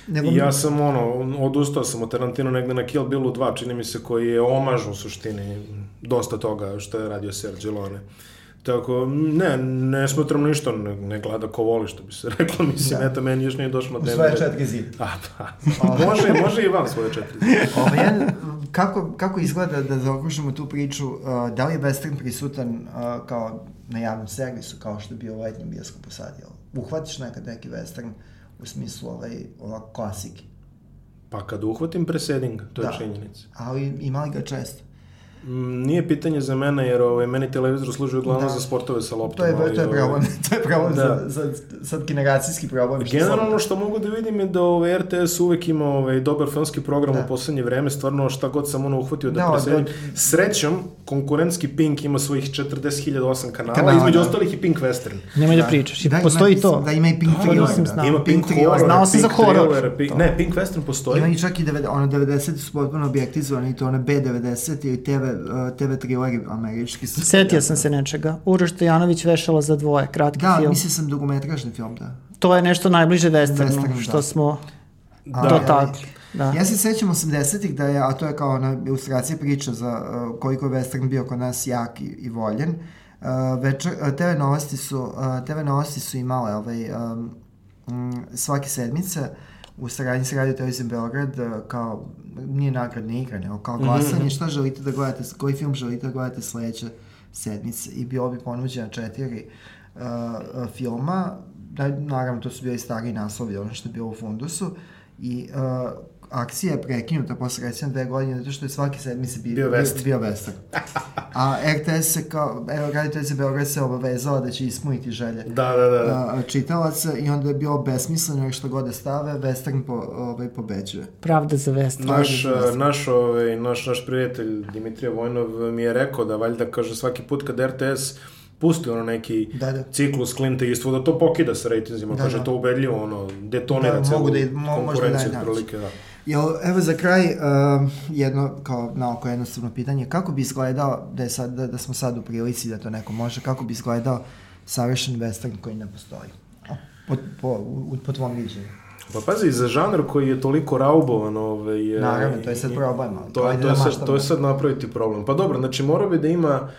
A: Nego,
B: ja sam ono, odustao sam od Tarantino negde na Kill Billu 2, čini mi se, koji je omaž u suštini dosta toga što je radio Sergio Leone. Tako, ne, ne smatram ništa, ne, ne gleda ko voli, što bi se reklo, mislim,
A: Da.
B: eto, meni još nije došlo na
A: u
B: dnevni
A: svoje četiri zida.
B: A, pa, može, može i vam svoje četiri.
A: Ovo, jedan, kako, kako izgleda da zaokružimo tu priču, uh, da li je western prisutan uh, kao na javnom servisu, kao što je bio u letnjem bioskopu sad, jel? Uhvatiš nekad neki western u smislu ovaj, ovako klasike,
B: Pa kad uhvatim preseding, to je
A: Da.
B: činjenica.
A: ali ima li ga često?
B: Mm, Nije pitanje za mene, jer ovaj, meni televizor služi uglavnom
A: Da.
B: za sportove sa loptom.
A: To je,
B: ali,
A: to je
B: ovaj,
A: problem, to je problem
B: Da.
A: za, za, sad generacijski problem. što
B: Generalno što mogu da vidim je da ovaj, RTS uvek ima ovaj, dobar filmski program
A: Da.
B: u poslednje vreme, stvarno šta god sam ono uhvatio da,
A: Da,
B: presedim.
A: da.
B: Srećom, konkurentski Pink ima svojih 40.008 kanala,
A: Kanala,
B: između
A: da.
B: ostalih i Pink Western.
C: Nemoj da, pričaš. I
A: Da, ima-
C: postoji to.
A: Da, ima i Pink
B: Da,
A: Thriller. da.
C: znao.
B: Ima Pink,
A: Thriller.
B: Horror,
C: Znao sam
B: Pink
C: za horror.
B: Pink, ne, Pink Western postoji.
A: Ima i čak i 90, ono 90 su potpuno objektivizovani, to one B90 ili TV, TV trilleri američki. su-
C: Setio sam se nečega. Uroš Stojanović vešala za dvoje, kratki
A: Da,
C: film.
A: mislio sam dugometražni film, da.
C: To je nešto najbliže westernu,
A: Westernu,
C: što
A: da.
C: smo
A: Da,
C: dotakli. Da.
A: Ja se sećam 80-ih da je, a to je kao ona ilustracija priča za uh, koliko je western bio kod nas jak i, i voljen. Uh, večer, uh, TV novosti su, uh, TV novosti su imale ovaj, um, svake sedmice u saradnji sa Radio Televizijom Beograd uh, kao, nije nagradne igra, nego kao glasanje, šta želite da gledate, koji film želite da gledate sledeće sedmice? I bilo bi ponuđena četiri uh, filma, da, naravno to su bili stari naslovi, ono što je bilo u fundusu, i uh, akcija je prekinuta posle recimo dve godine zato što je svaki sedmice bio,
B: Bio western.
A: bio western. A RTS se kao, evo, Radio Televizija Beograd se obavezala da će ispuniti želje
B: Da, da, da. da.
A: čitalaca i onda je bilo besmisleno jer što god da stave, western po, ovaj, pobeđuje.
C: Pravda za western.
B: Naš,
A: se.
B: naš, ovaj, naš, naš prijatelj Dimitrija Vojnov mi je rekao da valjda kaže svaki put kad RTS pusti ono neki
A: Da, da.
B: ciklus Clint Eastwooda, to pokida sa rejtinzima,
A: Da,
B: kaže
A: da.
B: to ubedljivo, ono, detonira
A: Da,
B: celu
A: mogu da i- mo- možda
B: konkurenciju,
A: da i
B: otprilike, da.
A: Jel, evo za kraj, uh, jedno kao naoko jednostavno pitanje, kako bi izgledao da, je sad, da, da smo sad u prilici da to neko može, kako bi izgledao savršen western koji ne postoji? Po, po, u, po tvom viđenju.
B: Pa pazi, za žanr koji je toliko raubovan, ovaj,
A: Naravno, to je sad problem, ali
B: To,
A: ajde
B: to,
A: da
B: je sad,
A: maštamo.
B: to je sad napraviti problem. Pa dobro, znači morao bi da ima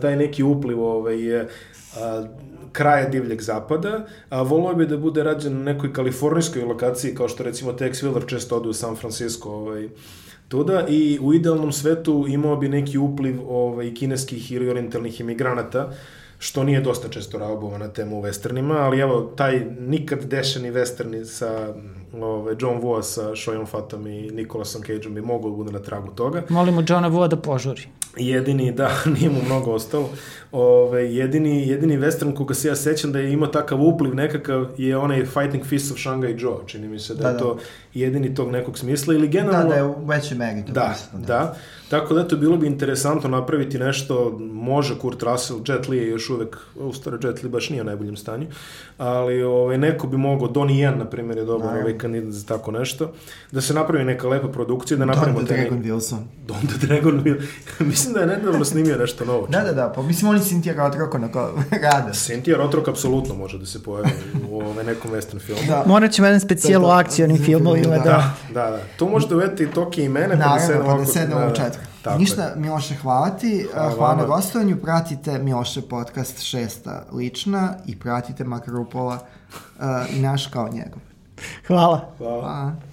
B: taj neki upliv ovaj, e, a, kraja divljeg zapada, a volio bi da bude rađen na nekoj kalifornijskoj lokaciji, kao što recimo Tex Willer često ode u San Francisco, ovaj, tuda, i u idealnom svetu imao bi neki upliv ovaj, kineskih ili orientalnih imigranata, što nije dosta često raubovana tema u westernima, ali evo, taj nikad dešeni westerni sa ovaj, John Woo sa Shoyom Fatom i Nicolasom Cageom bi mogao da bude na tragu toga.
C: Molimo Johna Vua da požuri.
B: Jedini, da, nije mu mnogo ostalo. Ove, jedini, jedini western koga se ja sećam da je imao takav upliv nekakav je onaj Fighting Fists of Shanghai Joe. Čini mi se da,
A: Da,
B: je
A: da.
B: to jedini tog nekog smisla ili
A: Da,
B: generalno...
A: da je u većoj meri to
B: Da,
A: prisutno,
B: da. Tako da, to bilo bi interesantno napraviti nešto, može Kurt Russell, Jet Li je još uvek, u stvari Jet Li baš nije u najboljem stanju, ali ovaj, neko bi mogao, Donnie Yen, na primjer, je dobar ovaj kandidat za tako nešto, da se napravi neka lepa produkcija, da napravimo...
A: Don the Dragon Wilson.
B: Don the Dragon Wilson. Mislim da je nedavno snimio nešto novo.
A: Da, da, da, pa mislim oni Cynthia Rotrok onako rade.
B: Cynthia Rotrok apsolutno može da se pojavi u ovaj nekom western filmu.
A: Da.
C: Morat ćemo jedan specijal
A: Da,
C: u
A: da.
C: akcijnim filmovima, da.
B: Da, da, da. Tu možete uveti i Toki i mene, pa da se
A: Naravno, pa da sednemo u četiri.
B: Tako
A: Ništa,
B: je.
A: Miloše, hvala ti.
B: Hvala
A: Hvala, na gostovanju. Pratite Miloše podcast šesta lična i pratite Makarupola uh, i naš kao njegov.
C: Hvala.
B: Hvala.
A: Hvala.